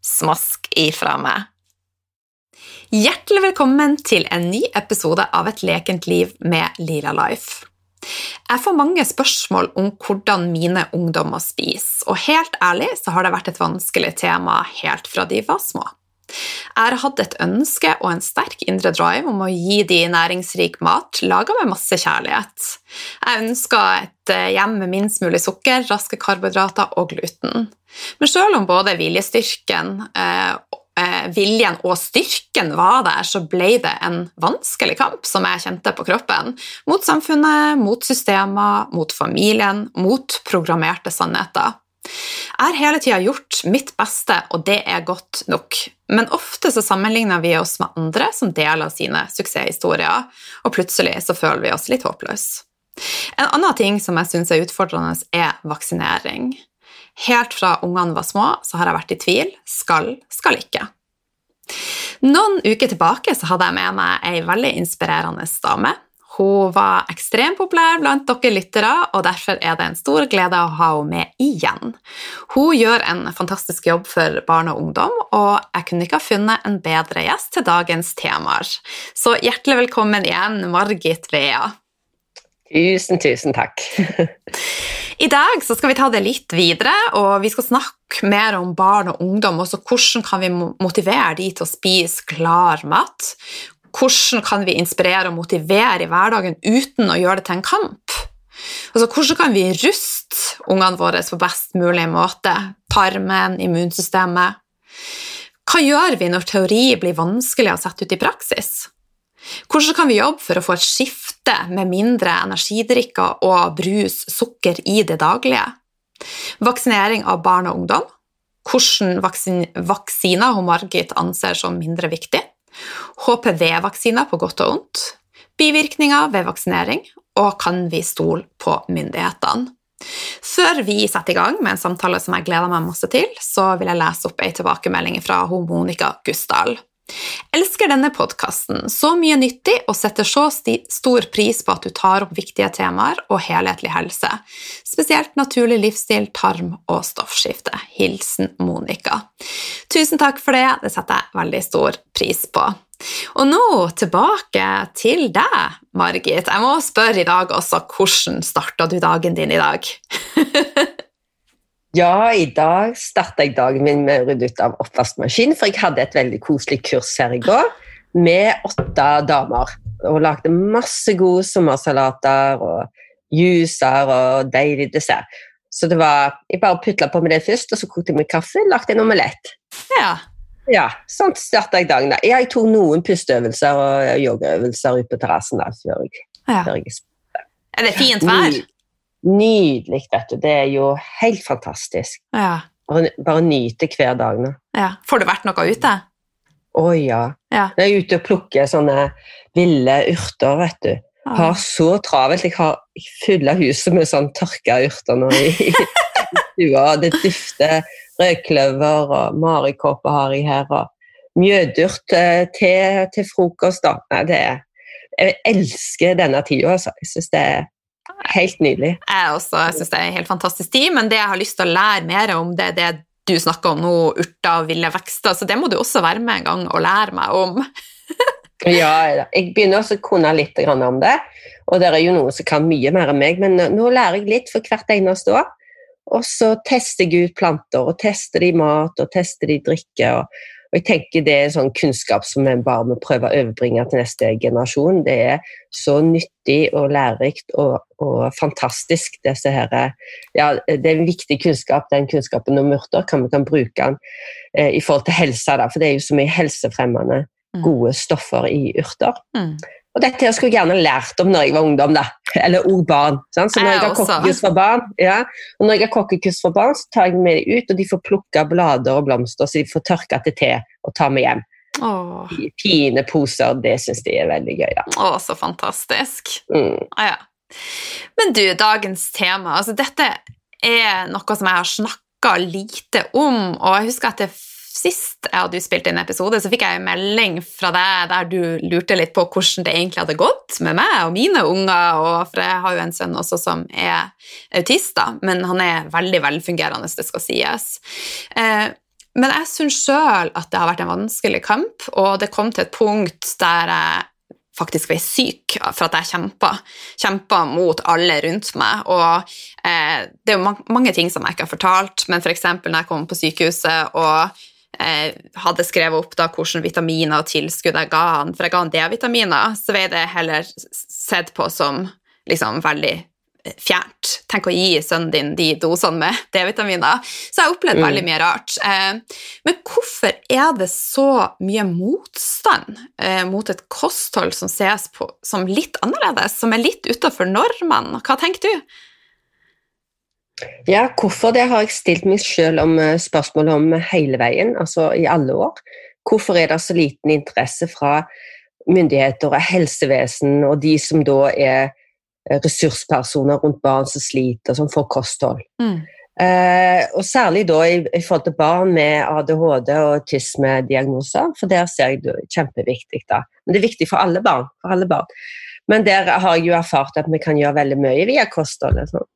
Smask ifra meg. Hjertelig velkommen til en ny episode av Et lekent liv med Lila Life. Jeg får mange spørsmål om hvordan mine ungdommer spiser, og helt ærlig så har det vært et vanskelig tema helt fra de var små. Jeg har hatt et ønske og en sterk indre drive om å gi de næringsrik mat laga med masse kjærlighet. Jeg ønska et eh, hjem med minst mulig sukker, raske karbohydrater og gluten. Men selv om både viljestyrken, eh, eh, viljen og styrken var der, så ble det en vanskelig kamp som jeg kjente på kroppen. Mot samfunnet, mot systemer, mot familien, mot programmerte sannheter. Jeg har hele tida gjort mitt beste, og det er godt nok. Men ofte så sammenligner vi oss med andre som deler sine suksesshistorier, og plutselig så føler vi oss litt håpløse. En annen ting som jeg syns er utfordrende, er vaksinering. Helt fra ungene var små, så har jeg vært i tvil. Skal, skal ikke. Noen uker tilbake så hadde jeg med meg ei veldig inspirerende dame hun var ekstremt populær blant dere lyttere, og derfor er det en stor glede å ha henne med igjen. Hun gjør en fantastisk jobb for barn og ungdom, og jeg kunne ikke ha funnet en bedre gjest til dagens temaer. Så hjertelig velkommen igjen, Margit Vea. Tusen, tusen takk. I dag skal vi ta det litt videre, og vi skal snakke mer om barn og ungdom. Også hvordan kan vi motivere de til å spise klar mat? Hvordan kan vi inspirere og motivere i hverdagen uten å gjøre det til en kamp? Altså, hvordan kan vi ruste ungene våre på best mulig måte? Tarmen, immunsystemet. Hva gjør vi når teori blir vanskelig å sette ut i praksis? Hvordan kan vi jobbe for å få et skifte med mindre energidrikker og brus, sukker i det daglige? Vaksinering av barn og ungdom. Hvilke vaksiner hun Margit anser som mindre viktig? HPV-vaksiner på godt og vondt, bivirkninger ved vaksinering, og kan vi stole på myndighetene? Før vi setter i gang med en samtale som jeg gleder meg masse til, så vil jeg lese opp ei tilbakemelding fra Monica Gusdal. Elsker denne podkasten. Så mye nyttig og setter så stor pris på at du tar opp viktige temaer og helhetlig helse. Spesielt naturlig livsstil, tarm og stoffskifte. Hilsen Monica. Tusen takk for det, det setter jeg veldig stor pris på. Og nå tilbake til deg, Margit. Jeg må spørre i dag også, hvordan starta du dagen din i dag? Ja, i dag starta jeg dagen min med å rydde ut av oppvaskmaskinen, for jeg hadde et veldig koselig kurs her i går med åtte damer. Og lagde masse gode sommersalater og juicer og deilig dessert. Så det var, jeg bare putla på med det først, og så kokte jeg med kaffe og lagde en omelett. Ja. ja, sånn starta jeg dagen. Jeg tok noen pusteøvelser og yogaøvelser ute på terrassen før jeg, ja. før jeg Er det fint vær? Nydelig, vet du. Det er jo helt fantastisk. Ja. Bare, bare nyte hver dag nå. Ja. Får du vært noe ute? Å ja. ja. Jeg er ute og plukker sånne ville urter, vet du. Jeg har så travelt. Jeg har fylla huset med sånn tørka urter nå i, stua. Det dufter rødkløver og marikåpe har jeg her. og Mjødurt til, til frokost. da. Nei, det er, jeg elsker denne tida. Altså. Jeg syns det er Helt nydelig. Jeg også jeg synes det er en helt fantastisk tid, men det jeg har lyst til å lære mer om, det er det du snakker om nå, urter og ville vekster, så det må du også være med en gang og lære meg om. ja, jeg begynner også å kunne litt om det, og det er jo noen som kan mye mer enn meg, men nå lærer jeg litt for hvert eneste år. Og så tester jeg ut planter, og tester de mat, og tester de drikke. Og, Og jeg tenker Det er en sånn kunnskap som vi bare må prøve å overbringe til neste generasjon. Det er så nyttig og lærerikt og, og fantastisk. Disse her, ja, det er en viktig kunnskap, den kunnskapen om urter. Kan vi kan bruke den eh, i forhold til helse, da, for det er jo så mye helsefremmende mm. gode stoffer i urter. Mm. Og dette skulle jeg gjerne lært om når jeg var ungdom, da. Eller ung barn. Sant? Så når jeg, jeg har kokkekurs for barn, ja, og når jeg har kokkekurs for barn, så tar jeg med dem ut, og de får plukke blader og blomster, så de får tørke til te og ta med hjem. Åh. I fine poser. Det syns de er veldig gøy, da. Å, så fantastisk. Mm. Ah, ja. Men du, dagens tema, altså dette er noe som jeg har snakka lite om, og jeg husker at det sist jeg hadde spilt inn episode, så fikk jeg en melding fra deg der du lurte litt på hvordan det egentlig hadde gått med meg og mine unger. Og, for jeg har jo en sønn også som er autist, da, men han er veldig velfungerende, det skal sies. Eh, men jeg syns sjøl at det har vært en vanskelig kamp, og det kom til et punkt der jeg faktisk ble syk for at jeg kjempa, kjempa mot alle rundt meg. Og eh, det er jo mange ting som jeg ikke har fortalt, men f.eks. når jeg kom på sykehuset og eh, hadde skrevet opp da hvilke vitaminer og tilskudd jeg ga han, for jeg ga han D-vitaminer, så ble det heller sett på som liksom veldig eh, fjernt. Tenk å gi sønnen din de dosene med D-vitaminer. Så jeg har opplevd mm. veldig mye rart. Eh, men hvorfor er det så mye motstand eh, mot et kosthold som ses på som litt annerledes, som er litt utafor normene? Hva tenker du? Ja, hvorfor det har jeg stilt meg selv om spørsmålet om hele veien, altså i alle år. Hvorfor er det så liten interesse fra myndigheter og helsevesen og de som da er eh, ressurspersoner rundt barn som sliter, som får kosthold? Mm. Eh, og særlig da i, i, forhold til barn med ADHD og autismediagnoser, for der ser jeg det kjempeviktig. da. Men det er viktig for alle barn. For alle barn. Men der har jeg jo erfart at vi kan gjøre veldig mye via kosthold. Sånn.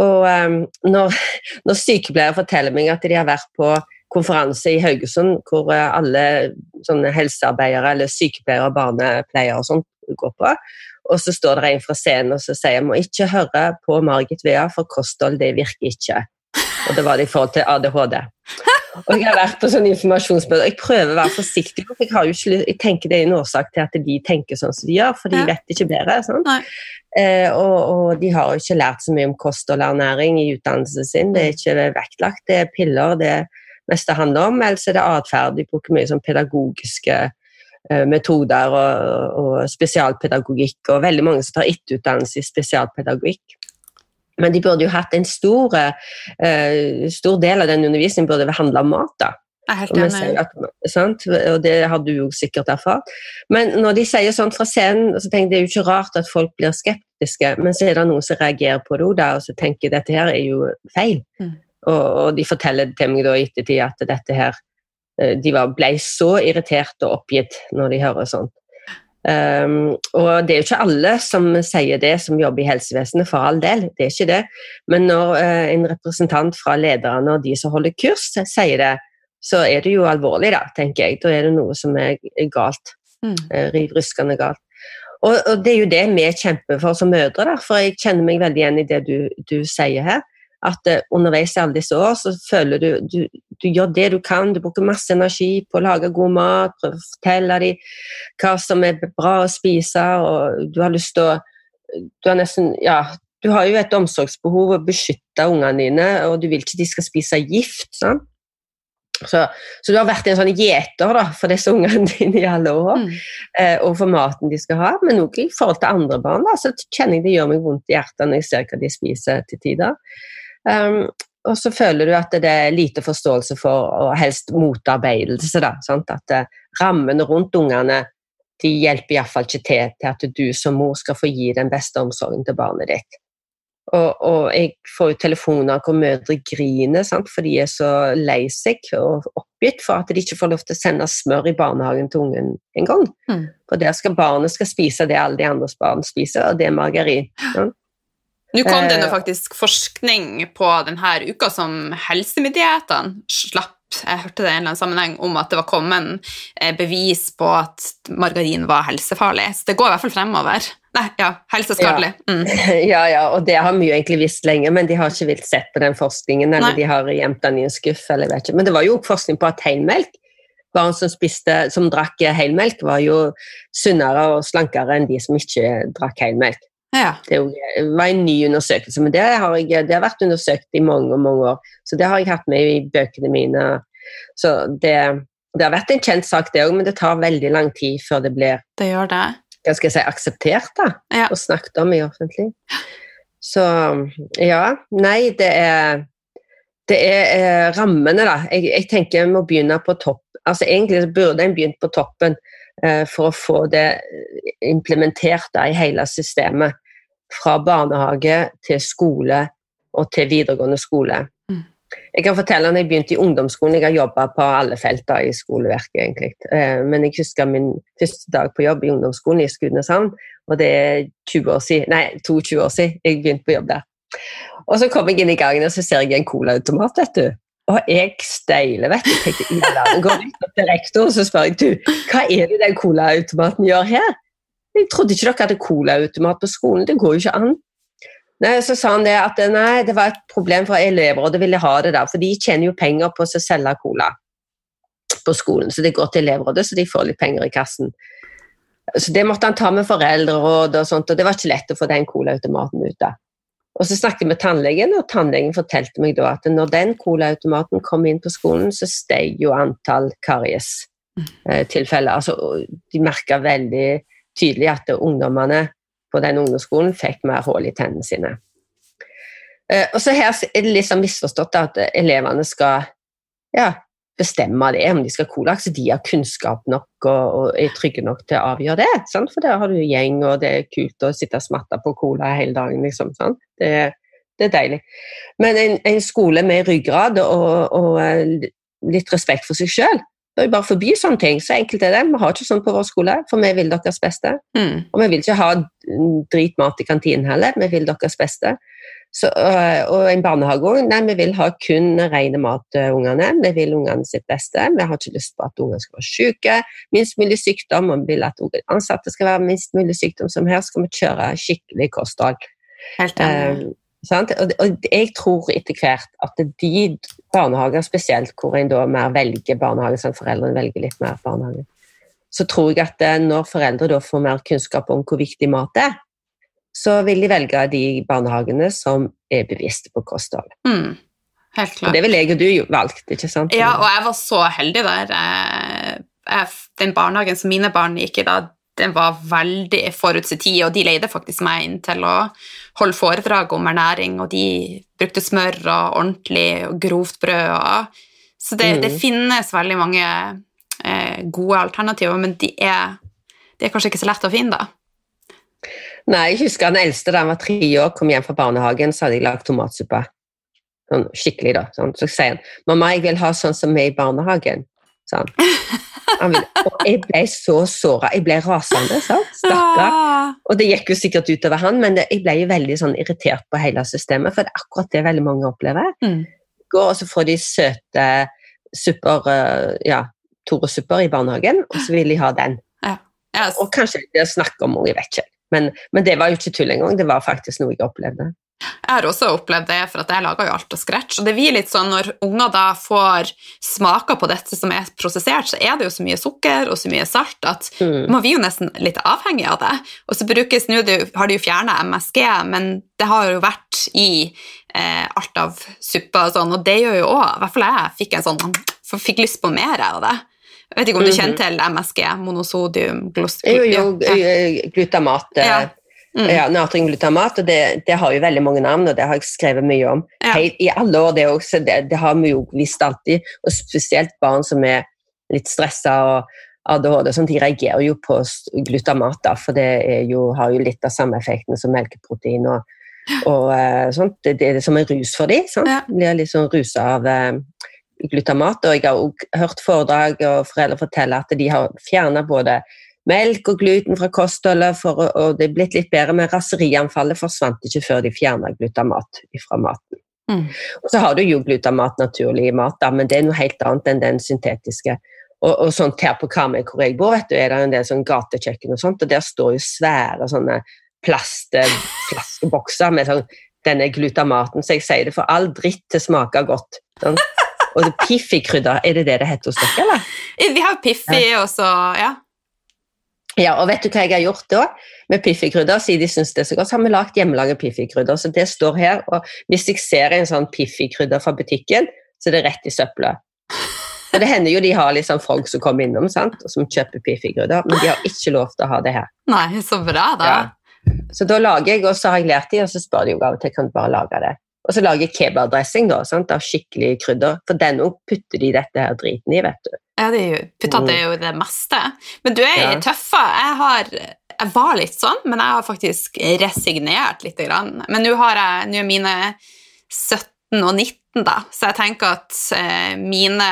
Og um, når, når, sykepleiere forteller meg at de har vært på konferanse i Haugesund hvor uh, alle helsearbeidere eller sykepleiere og barnepleiere og sånt går på, og så står det en fra scenen og så sier jeg må ikke høre på Margit Vea, for kosthold det virker ikke. Og det var det i forhold til ADHD. Og jeg har vært på sånn informasjonsmøter. Jeg prøver å være forsiktig, for jeg, ikke, jeg, tenker det er en årsak til at de tenker sånn som de gjør, for de ja. vet ikke bedre. Sånn. Eh, og, og, de har jo ikke lært så mye om kost og ernæring i utdannelsen sin. Det er ikke vektlagt. Det er piller det meste handler om, ellers er det atferd. De bruker mye sånn pedagogiske eh, metoder og, og, spesialpedagogikk, og veldig mange som tar etterutdannelse i spesialpedagogikk. Men de burde jo hatt en stor, uh, stor del av den undervisningen burde handla om mat. da. Enig. At, og det har du jo sikkert erfart. Men når de sier sånt fra scenen, så tenker jeg det er jo ikke rart at folk blir skeptiske, men så er det noen som reagerer på det òg, og så tenker jeg dette her er jo feil. Mm. Og, og, de forteller til meg da i ettertid at dette her eh, De ble så irritert og oppgitt når de hører sånt. Um, og det er jo ikke alle som sier det, som jobber i helsevesenet, for all del. det er ikke det. Men når uh, en representant fra lederne og de som holder kurs, sier det, så er det jo alvorlig, da, tenker jeg. Da er det noe som er, galt. Mm. Uh, riv ruskende galt. Og, og, det er jo det vi kjemper for som mødre, da, for jeg kjenner meg veldig igjen i det du, du sier her at uh, underveis i alle disse år så føler du, du du gjør det du kan, du bruker masse energi på å lage god mat, prøve å fortelle dem hva som er bra å spise, og du har lyst til å Du har nesten Ja, du har jo et omsorgsbehov å beskytte ungene dine, og du vil ikke de skal spise gift. sant? Så, så, du har vært en sånn gjeter da, for disse ungene dine i alle år, mm. eh, og for maten de skal ha. Men også i forhold til andre barn da, så kjenner jeg det gjør meg vondt i hjertet når jeg ser hva de spiser til tider. Um, og så føler du at det er lite forståelse for, og helst motarbeidelse. Da, sant? At uh, rammene rundt ungene de hjelper iallfall ikke til til at du som mor skal få gi den beste omsorgen til barnet ditt. Og, og jeg får jo telefoner hvor mødre griner sant? for de er så lei seg og oppgitt for at de ikke får lov til å sende smør i barnehagen til ungen engang. Mm. For der skal barnet skal spise det alle de andres barn spiser, og det er margarin. Sant? Nå kom det nå eh. faktisk forskning på denne uka som helsemyndighetene slapp. Jeg hørte det i en eller annen sammenheng om at det var kommet eh, bevis på at margarin var helsefarlig. Så det går i hvert fall fremover. Nei, ja, helseskadelig. Mm. Ja, ja, og det har vi jo egentlig visst lenge, men de har ikke villet sett på den forskningen, eller Nei. de har gjemt den i en skuff, eller jeg vet ikke. Men det var jo forskning på at heilmelk barn som, spiste, som drakk helmelk, var jo sunnere og slankere enn de som ikke drakk helmelk. Ja. Det var en ny undersøkelse, men det har, jeg, det har vært undersøkt i mange mange år. Så det har jeg hatt med i bøkene mine. Så det, det har vært en kjent sak, det òg, men det tar veldig lang tid før det blir Det gjør det. hva skal jeg si, akseptert da, Ja. og snakket om i offentlig. Så ja, nei, det er det er eh, rammene, da. Jeg, jeg tenker jeg må begynne på topp. Altså Egentlig så burde en begynt på toppen for å få det implementert da, i hele systemet. Fra barnehage til skole og til videregående skole. Mm. Jeg kan fortelle når jeg begynte i ungdomsskolen, jeg har jobba på alle felter i skoleverket. egentlig. Eh, Men jeg husker min første dag på jobb i ungdomsskolen i Skudeneshavn, og det er 20 år siden, nei, 22 år siden jeg begynte på jobb der. Og så kom jeg inn i gangen og så ser jeg en colaautomat, vet du. Og jeg steiler, vet du. tenkte, i verden. Går opp til rektor og så spør jeg, du, hva er det den colaautomaten gjør her? Jeg trodde ikke dere hadde colaautomat på skolen, det går jo ikke an. Nei, Så sa han det at nei, det var et problem for elever, og de ville ha det der, for de tjener jo penger på å selge cola på skolen, så det går til elevrådet, så de får litt penger i kassen. Så det måtte han ta med foreldreråd og sånt, og det var ikke lett å få den colaautomaten ut av. Og så snakket jeg med tannlegen, og tannlegen fortalte meg da at når den colaautomaten kom inn på skolen, så steg jo antall karies-tilfeller. Altså, de merka veldig tydelig at ungdommene på den ungdomsskolen fikk mer hull i tennene sine. Eh, Og så her er det liksom misforstått at elevene skal ja, bestemme det, om de skal ha cola. Så de har kunnskap nok og, og er trygge nok til å avgjøre det. Sant? For der har du gjeng, og det er kult å sitte og smatte på cola hele dagen. Liksom? Det, det er deilig. Men en, en skole med ryggrad og, og eh, litt respekt for seg sjøl bør jo bare forby sånne ting. Så enkelt er det. Vi har ikke sånn på vår skole, for vi vil deres beste. Mm. Og vi vil ikke ha dritmat i kantinen heller, vi vil deres beste. Så, øh, og en barnehage òg. Nei, vi vil ha kun rene mat til ungene. Vi vil ungene sitt beste. Vi har ikke lyst på at ungene skal være syke, minst mulig sykdom, og vi vil at ansatte skal være minst mulig sykdom. Som her skal vi kjøre skikkelig kosthold. Helt enig. Eh, sant? Og, og jeg tror etter hvert at de barnehager spesielt, hvor en da mer velger barnehage, sånn foreldrene velger litt mer barnehage, så tror jeg at eh, når foreldre da får mer kunnskap om hvor viktig mat er, så vil de velge de barnehagene som er bevisste på kosthold. Mm. Helt Og det ville jeg og du valgte valgt, ikke sant? Ja, og jeg var så heldig der. Eh, Den barnehagen som mine barn gikk i da, den var veldig forut sin tid, og de leide faktisk meg inn til å holde foredrag om ernæring, og de brukte smør og ordentlig og grovt brød. Og, så det, det Mm. finnes veldig mange eh, gode alternativer, men de er, de er kanskje ikke så lett å finne, da. Nei, jeg husker den eldste da han var tre år, kom hjem fra barnehagen, så hadde jeg lagd tomatsuppe. Sånn skikkelig, da. Sånn. Så sier han 'Mamma, jeg vil ha sånn som vi i barnehagen'. sa han. vil, og jeg ble så såra. Jeg ble rasende. sant? Stakkar. Ah. Og det gikk jo sikkert utover han, men det, jeg ble jo veldig sånn irritert på hele systemet, for det er akkurat det veldig mange opplever. Mm. Går, og så får de søte supper, eh, ja, Tore-supper i barnehagen, og så vil de ha den. Ja, Og kanskje det er snakke om jeg vet ikke. Men, men det var jo ikke tull engang, det var faktisk noe jeg opplevde. Jeg har også opplevd det, for at jeg lager jo alt av scratch. Og det blir litt sånn når unger da får smaker på dette som er prosessert, så er det jo så mye sukker og så mye salt at Mm. man blir jo nesten litt avhengig av det. Og så brukes, nå har de jo fjerna MSG, men det har jo vært i eh, alt av supper og sånn, og det gjør jo òg I hvert fall jeg fikk en sånn fikk lyst på mer av det. Jeg vet ikke om du Mhm. kjenner til MSG, monosodium eh, glutamat. eh, Ja. Mm. Ja, Natriumglutamat, og det, det har jo veldig mange navn, og det har jeg skrevet mye om. Ja. Hei, I alle år, det også, det, det har vi jo visst alltid, og spesielt barn som er litt stressa og ADHD, sånn, de reagerer jo på glutamat, da, for det jo, har jo litt av samme effekten som melkeprotein og, og eh, sånt. Det, det er som en rus for dem. De blir litt sånn rusa av eh, glutamat, og jeg har også hørt foredrag og foreldre fortelle at de har fjerna både melk og gluten fra kostholdet, for, og det er blitt litt bedre, men raserianfallet forsvant ikke før de fjerna glutamat fra maten. Mm. Og så har du jo glutamat naturlig i mat, da, men det er noe helt annet enn den syntetiske. Og, og sånt her på Karmøy hvor jeg bor, vet du, er det en del sånn gatekjøkken og sånt, og der står jo svære sånne plastflaskebokser med sånn denne glutamaten, så jeg sier det for all dritt til smaker godt. Sånn. Og Piffi-krydder, er det det det heter hos dere, eller? Vi har Piffi og så Ja. Ja, og vet du hva jeg har gjort da? Med Piffi-krydder, siden de syns det er så godt, så har vi lagd hjemmelaget Piffi-krydder. Så det står her, og hvis jeg ser en sånn Piffi-krydder fra butikken, så er det rett i søpla. Og det hender jo de har liksom folk som kommer innom sant? og som kjøper Piffi-krydder, men de har ikke lov til å ha det her. Nei, så bra, da. Ja. Så da lager jeg, og så har jeg lært de, og så spør de jo av og til kan du bare lage det. Og så lager jeg kebabdressing da, sant? av skikkelig krydder, for den òg putter de dette her driten i, vet du. Ja, det er jo, puttet er jo det meste. Men du er Ja. tøffa. Jeg har jeg var litt sånn, men jeg har faktisk resignert litt. Grann. Men nå har jeg nå er mine 17 og 19, da, så jeg tenker at eh, mine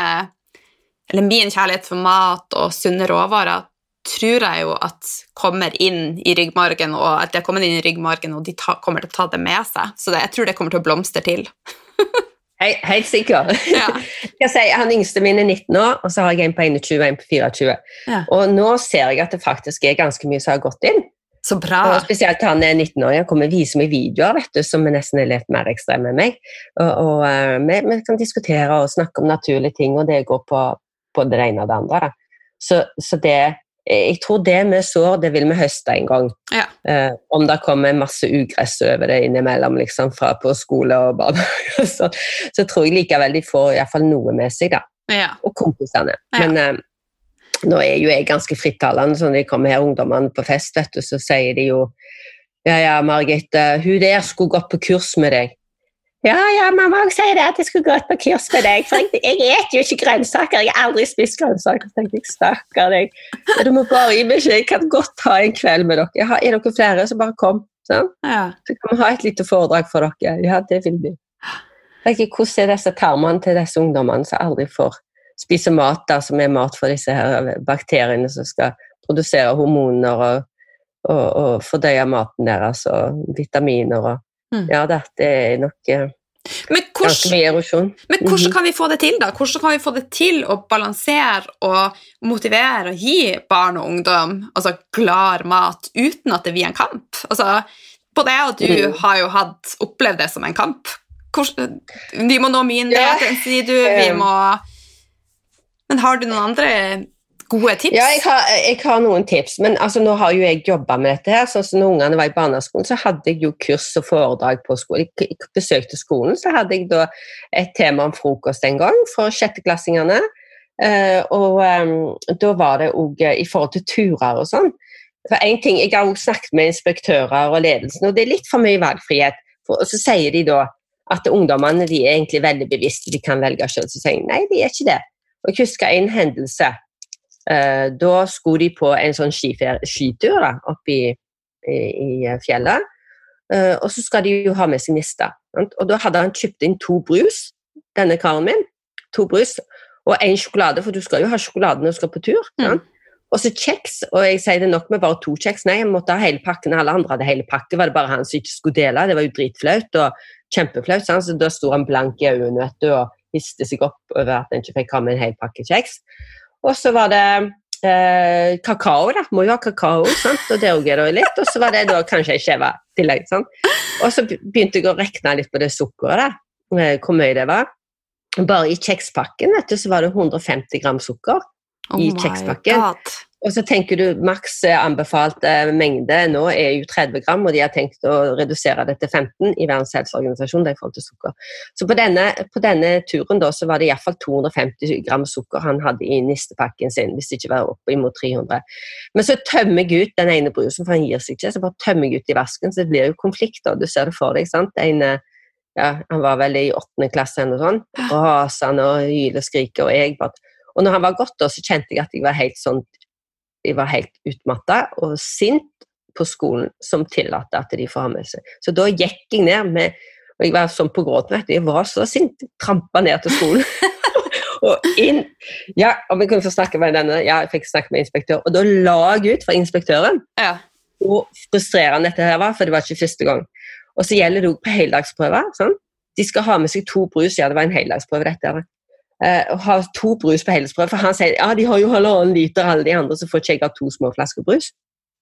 Eller min kjærlighet for mat og sunne råvarer tror jeg jo at kommer inn i ryggmargen, og at det kommer inn i ryggmargen, og de ta, kommer til å ta det med seg. Så det, jeg tror det kommer til å blomstre til. Hei, helt sikker. Ja. Jeg sier, han yngste min er 19 år, og så har jeg en på 21 og en på 24. Ja. Og nå ser jeg at det faktisk er ganske mye som har gått inn. Så bra. Og spesielt han er 19 år, jeg kommer og viser meg videoer vet du, som er nesten er litt mer ekstreme enn meg. Og, og uh, vi, vi kan diskutere og snakke om naturlige ting, og det går på, på det ene og det andre. Da. Så, så det, jeg tror det vi sår, det vil vi høste en gang. Ja. Eh, om det kommer masse ugress over det innimellom, liksom, fra på skole og barnehage, så, så tror jeg likevel de får i hvert fall noe med seg, da. Ja. Og kompisene. Ja. Men eh, nå er jo jeg ganske frittalende, så når de kommer her ungdommene på fest, vet du, så sier de jo Ja, ja, Margit, eh, hun der skulle gått på kurs med deg. Ja, ja, mamma sier det, at jeg skulle gått på kurs med deg. For jeg, jeg jo ikke grønnsaker. Jeg har aldri spist grønnsaker. Så tenkte jeg, stakkar deg. Du må bare gi beskjed. Jeg kan godt ta en kveld med dere. Har, er dere flere, så bare kom. Sånn? Ja. Så kan vi ha et lite foredrag for dere. Ja, det vil vi. Tenker, hvordan er disse tarmene til disse ungdommene som aldri får spise mat der, som er mat for disse her bakteriene som skal produsere hormoner og, og, og fordøye maten deres og vitaminer og. Ja, det, det er nok eh, Men, hvordan, mye erosjon. men hvordan Mhm. kan vi få det til, da? Hvordan kan vi få det til å balansere og motivere og gi barn og ungdom altså, klar mat uten at det blir en kamp? Altså, både jeg og du mm. har jo hatt, opplevd det som en kamp. Hvordan, vi må nå myndighetene, sier du. Vi må Men har du noen andre gode tips? Ja, jeg har, jeg har noen tips, men altså, nå har jo jeg jobba med dette. her, sånn som Når ungene var i barneskolen, så hadde jeg jo kurs og foredrag på skolen. Jeg besøkte skolen, så hadde jeg da et tema om frokost en gang for sjetteklassingene. Eh, og eh, da var det òg i forhold til turer og sånn. For en ting, Jeg har også snakket med inspektører og ledelsen, og det er litt for mye valgfrihet. Og så sier de da at ungdommene de er egentlig veldig bevisste, de kan velge selv. Så sier jeg nei, de er ikke det. Og jeg husker en hendelse. Eh, da skulle de på en sånn skitur da, oppe i, i, i fjellet. Eh, og så skal de jo ha med seg nista. Og da hadde han kjøpt inn to brus, denne karen min. To brus og én sjokolade, for du skal jo ha sjokolade når du skal på tur. Mm. Og så kjeks, og jeg sier det nok med bare to kjeks. Nei, jeg måtte ha hele pakken. Alle andre hadde hele pakke, var det bare han som ikke skulle dele. Det var jo dritflaut og kjempeflaut. sant? Så da sto han blank i øynene vet du, og histe seg opp over at han ikke fikk ha med en hel pakke kjeks. Og så var det eh, kakao, da. Må jo ha kakao, sant? og det òg er det litt. Og så var det da kanskje ei skive i tillegg. sant? Og så begynte jeg å regne litt på det sukkeret, da. eh, hvor mye det var. Bare i kjekspakken vet du, så var det 150 gram sukker. i Oh my kjekspakken. God. Og så tenker du maks eh, anbefalt eh, mengde nå er jo 30 gram, og de har tenkt å redusere det til 15 i Verdens helseorganisasjon det i forhold til sukker. Så på denne, på denne turen da, så var det iallfall 250 gram sukker han hadde i nistepakken sin, hvis det ikke var oppimot 300. Men så tømmer jeg ut den ene brusen, for han gir seg ikke, så bare tømmer jeg ut i vasken, så det blir jo konflikt da, du ser det for deg, sant? En, eh, ja, han var vel i åttende klasse eller noe sånt, og raser og hyler og skriker, og jeg bare og når han var gått, da, så kjente jeg at jeg var helt sånn jeg var helt utmatta og sint på skolen som tillater at de får ha med seg. Så da gikk jeg ned med Og jeg var sånn på gråten, vet du. Jeg var så sint. Trampa ned til skolen. og inn Ja, om jeg kunne få snakke med denne Ja, jeg fikk snakke med inspektør. Og da la jeg ut for inspektøren Ja. hvor frustrerende dette her var, for det var ikke første gang. Og så gjelder det òg på heldagsprøver. Sånn. De skal ha med seg to brus. Ja, det var en heldagsprøve, dette. Her. Eh, ha to brus på heldagsprøve. For han sier ja, de har jo halvannen liter, alle de andre, så får ikke jeg ha to små flasker brus.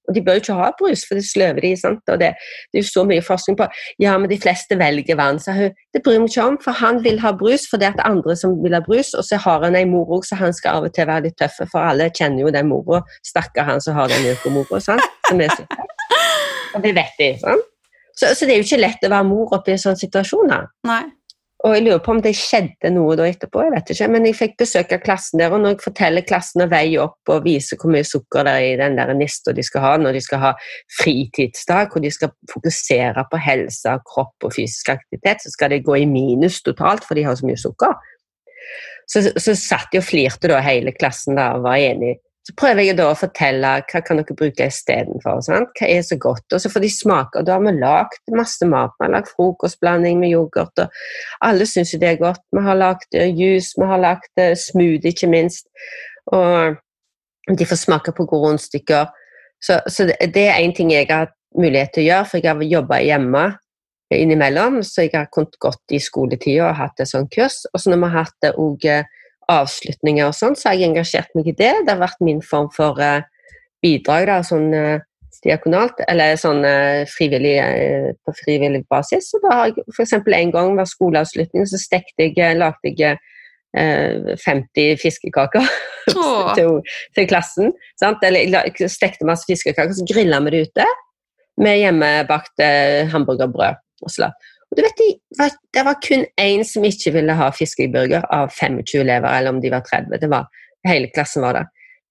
Og de bør jo ikke ha brus, for det sløver de. sant? Og det, det er jo så mye forskning på Ja, men de fleste velger vann. sa hun. Det bryr meg ikke om, for han vil ha brus fordi det er andre som vil ha brus, og så har han ei mor òg, så han skal av og til være litt tøff, for alle kjenner jo den mora. Stakkar han som har den økomora, sant. Som er så Og det vet de. sant? Så, så, det er jo ikke lett å være mor oppi en sånn situasjon. her. Nei. Og jeg lurer på om det skjedde noe da etterpå, jeg vet ikke. Men jeg fikk besøk av klassen der, og når jeg forteller klassen å veie opp og vise hvor mye sukker det er i den der nista de skal ha når de skal ha fritidsdag, hvor de skal fokusere på helse, kropp og fysisk aktivitet, så skal de gå i minus totalt, for de har så mye sukker. Så, så satt de og flirte da hele klassen da, og var enige så prøver jeg da å fortelle hva kan dere bruke istedenfor. Hva er så godt? Og så får de smake. Og da har vi lagd masse mat. Vi har lagd frokostblanding med yoghurt. og Alle syns jo det er godt. Vi har lagd eh, juice, vi har lagd eh, smoothie, ikke minst. Og de får smake på gode. Så, så, det er én ting jeg har hatt mulighet til å gjøre, for jeg har jobba hjemme innimellom, så jeg har kunnet gått i skoletida og hatt et sånt kurs. Og så når vi har hatt det også, avslutninger og sånn, så har jeg engasjert meg i det. Det har vært min form for uh, bidrag, da, sånn uh, diakonalt, eller sånn uh, frivillig, på frivillig basis. Så da har jeg f.eks. en gang ved skoleavslutning så stekte jeg, lagde jeg 50 fiskekaker til, til, klassen. Sant? Eller jeg stekte masse fiskekaker, så grilla vi det ute med hjemmebakte hamburgerbrød. og slapp. Og du vet, Det var kun én som ikke ville ha fiskeburger av 25 elever, eller om de var 30. det var, Hele klassen var det.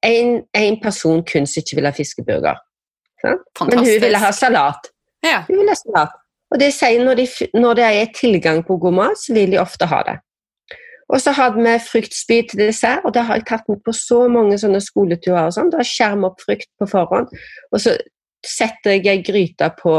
Én person kun som ikke ville ha fiskeburger. Men hun ville ha salat. Ja. Hun ville ha salat. Og det sier når, de, når det er tilgang på god mat, så vil de ofte ha det. Og så hadde vi fruktspy til dessert, og det har jeg tatt med på så mange sånne skoleturer. og sånn, Da skjermer opp frukt på forhånd, og så setter jeg ei gryte på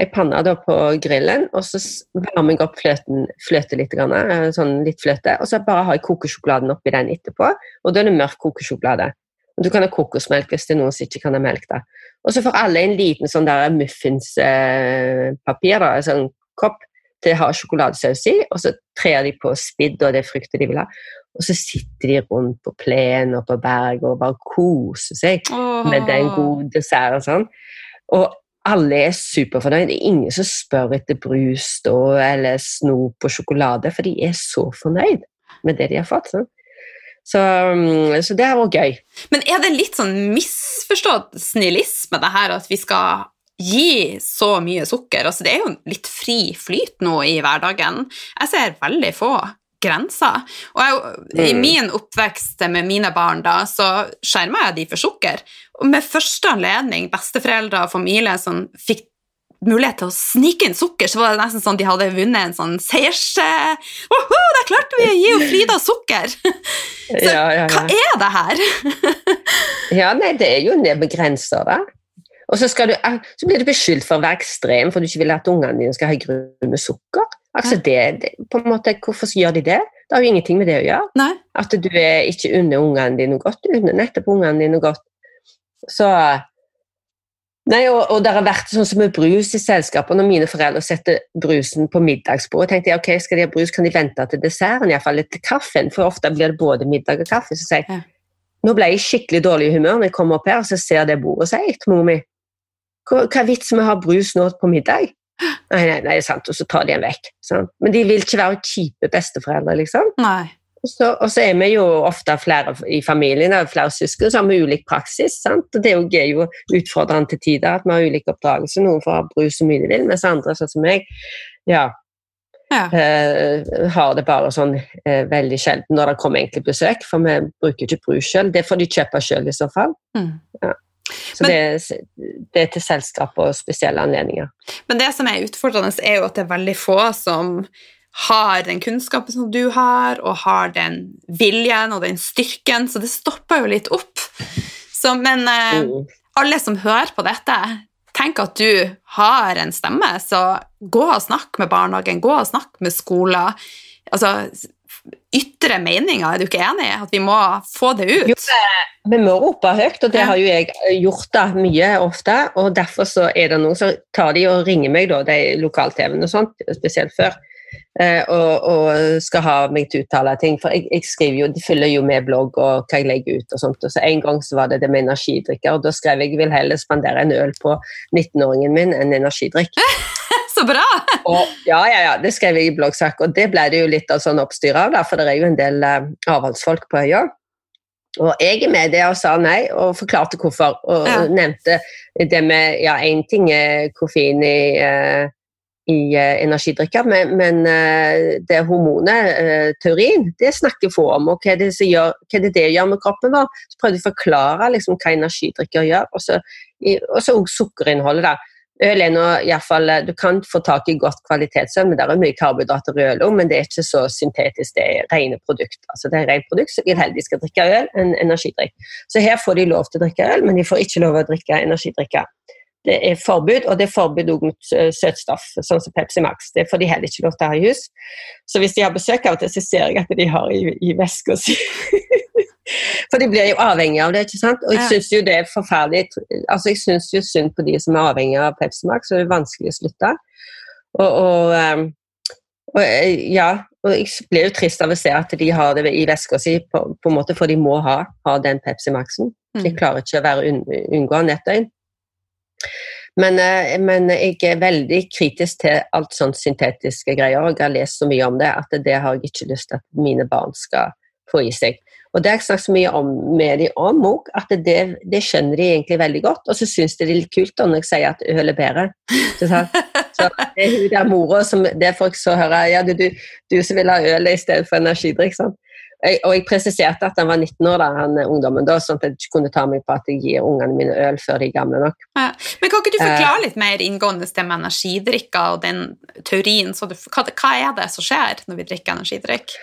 ei panne på grillen, og så varmer jeg opp fløten, fløte litt, grann, sånn litt fløte, og så bare har jeg kokosjokoladen oppi den etterpå. Og da er det mørk kokosjokolade. Og du kan ha kokosmelk hvis det er noen som ikke kan ha melk. da. Og så får alle en liten sånn der muffinspapir, eh, en sånn kopp, til å ha sjokoladesaus i, og så trer de på spidd og det fruktet de vil ha. Og så sitter de rundt på plenen og på berget og bare koser seg Åh. med den gode desserten sånn. Og alle er superfornøyd. Det er ingen som spør etter brus da, eller snop og sjokolade, for de er så fornøyd med det de har fått. Sånn. Så, mm, så, det har vært gøy. Men er det litt sånn misforstått snillisme, det her at vi skal gi så mye sukker? Altså, det er jo litt fri flyt nå i hverdagen. Jeg ser veldig få grenser. Og jeg, mm. I min oppvekst med mine barn da, så skjerma jeg de for sukker. Og med første anledning besteforeldre og familie som fikk mulighet til å snike inn sukker, så var det nesten sånn de hadde vunnet en sånn seiers... Oho, der klarte vi å gi Frida sukker! Så ja, ja, ja. hva er det her? ja, nei, det er jo ned med grenser, da. Og så, du, så, blir du beskyldt for å være ekstrem for du ikke vil at ungene dine skal ha grunn med sukker. Altså det, på en måte, Hvorfor gjør de det? Det har jo ingenting med det å gjøre. Nei. At du er ikke unner ungene dine noe godt. Du unner nettopp ungene dine noe godt. Så Nei, og, og det har vært sånn som med brus i selskapet. Når mine foreldre setter brusen på middagsbordet, tenkte jeg ok, skal de ha brus, kan de vente til desserten, iallfall til kaffen. For ofte blir det både middag og kaffe. Så sier jeg ja. nå ble jeg skikkelig dårlig i humør når jeg kommer opp her og så ser det bordet, sier jeg til mor mi. Hva, hva er vitsen med å ha brus nå på middag? Nei, nei, nei, sant, og så tar de en vekk. Sant? Men de vil ikke være kjipe besteforeldre, liksom. Nei. Og så, og så, er vi jo ofte flere i familien, flere søsken, så har vi ulik praksis. Sant? Og det er jo utfordrende til tider at vi har ulik oppdragelse. Noen får brus så mye de vil, mens andre, sånn som meg, ja, ja. Uh, har det bare sånn uh, veldig sjelden når det kommer egentlig besøk, for vi bruker ikke brus sjøl. Det får de kjøpe sjøl i så fall. Mm. Ja. Så men, det, det, er til selskap og spesielle anledninger. Men det som er utfordrende, er jo at det er veldig få som har den kunnskapen som du har, og har den viljen og den styrken, så det stopper jo litt opp. Så, men eh, mm. alle som hører på dette, tenk at du har en stemme, så gå og snakk med barnehagen, gå og snakk med skoler. Altså, ytre meninger, er du ikke enig? i? At vi må få det ut? Jo, vi må rope høyt, og det har jo jeg gjort da, mye ofte. og Derfor så er det noen som tar de og ringer meg, da, de lokal-TV-ene og sånt, spesielt før. eh, og, og, skal ha meg til å uttale ting. For jeg, jeg, skriver jo, de følger jo med blogg og hva jeg legger ut. og sånt. Og så En gang så var det det med energidrikker, og da skrev jeg vil heller spandere en øl på 19-åringen min enn energidrikk. så bra! og, ja, ja, ja, det skrev jeg i bloggsak, og det ble det jo litt av sånn oppstyr av, da, for det er jo en del eh, avholdsfolk på øya. Og jeg er med det og sa nei, og forklarte hvorfor. Og ja. nevnte det med Ja, én ting er koffein i, uh, i uh, energidrikker, men, men uh, det hormonet, teorien, det snakker få om. Og hva det, gjør, hva det, det gjør med kroppen vår? Så prøvde jeg å forklare liksom, hva energidrikker gjør. Og så òg sukkerinnholdet. da. Øl er nå iallfall eh, Du kan få tak i godt kvalitetsøl, men det er mye karbohydrater i øl men det er ikke så syntetisk. Det er rene produkter. Altså det er rent produkt, så jeg vil heller skal drikke øl enn energidrikk. Så her får de lov til å drikke øl, men de får ikke lov til å drikke energidrikker. Det er forbud, og det er forbud også mot eh, søtstoff, sånn som Pepsi Max. Det får de heller ikke lov til å ha i hus. Så hvis de har besøk av og til, så ser jeg at de har i, i veska si For de blir jo avhengig av det, ikke sant. Og jeg syns jo det er forferdelig Altså, jeg syns jo synd på de som er avhengig av Pepsi Max, så det er vanskelig å slutte. Og, og, ehm, og eh, ja, og jeg blir jo trist av å se at de har det i veska si, på, på, en måte, for de må ha, ha den Pepsi Max-en. De mm. klarer ikke å være un, unngå nettøyn. Men, eh, men, jeg er veldig kritisk til alt sånt syntetiske greier. og Jeg har lest så mye om det at det har jeg ikke lyst til at mine barn skal få i seg. Og det har jeg snakket så mye om, med dem om òg, at det, det, skjønner de egentlig veldig godt. Og så syns de det er litt kult når jeg sier at øl er bedre. Så, så det er hun der mora som Det er folk så hører Ja, du, du, du som vil ha øl i stedet for energidrikk. Sånn. Jeg, og jeg presiserte at han var 19 år, da, han ungdommen, da, sånn at jeg ikke kunne ta meg på at jeg gir ungene mine øl før de er gamle nok. Ja. Men Kan ikke du forklare eh. litt mer inngående det med energidrikker og den teorien? Du, hva, hva, er det som skjer når vi drikker energidrikk?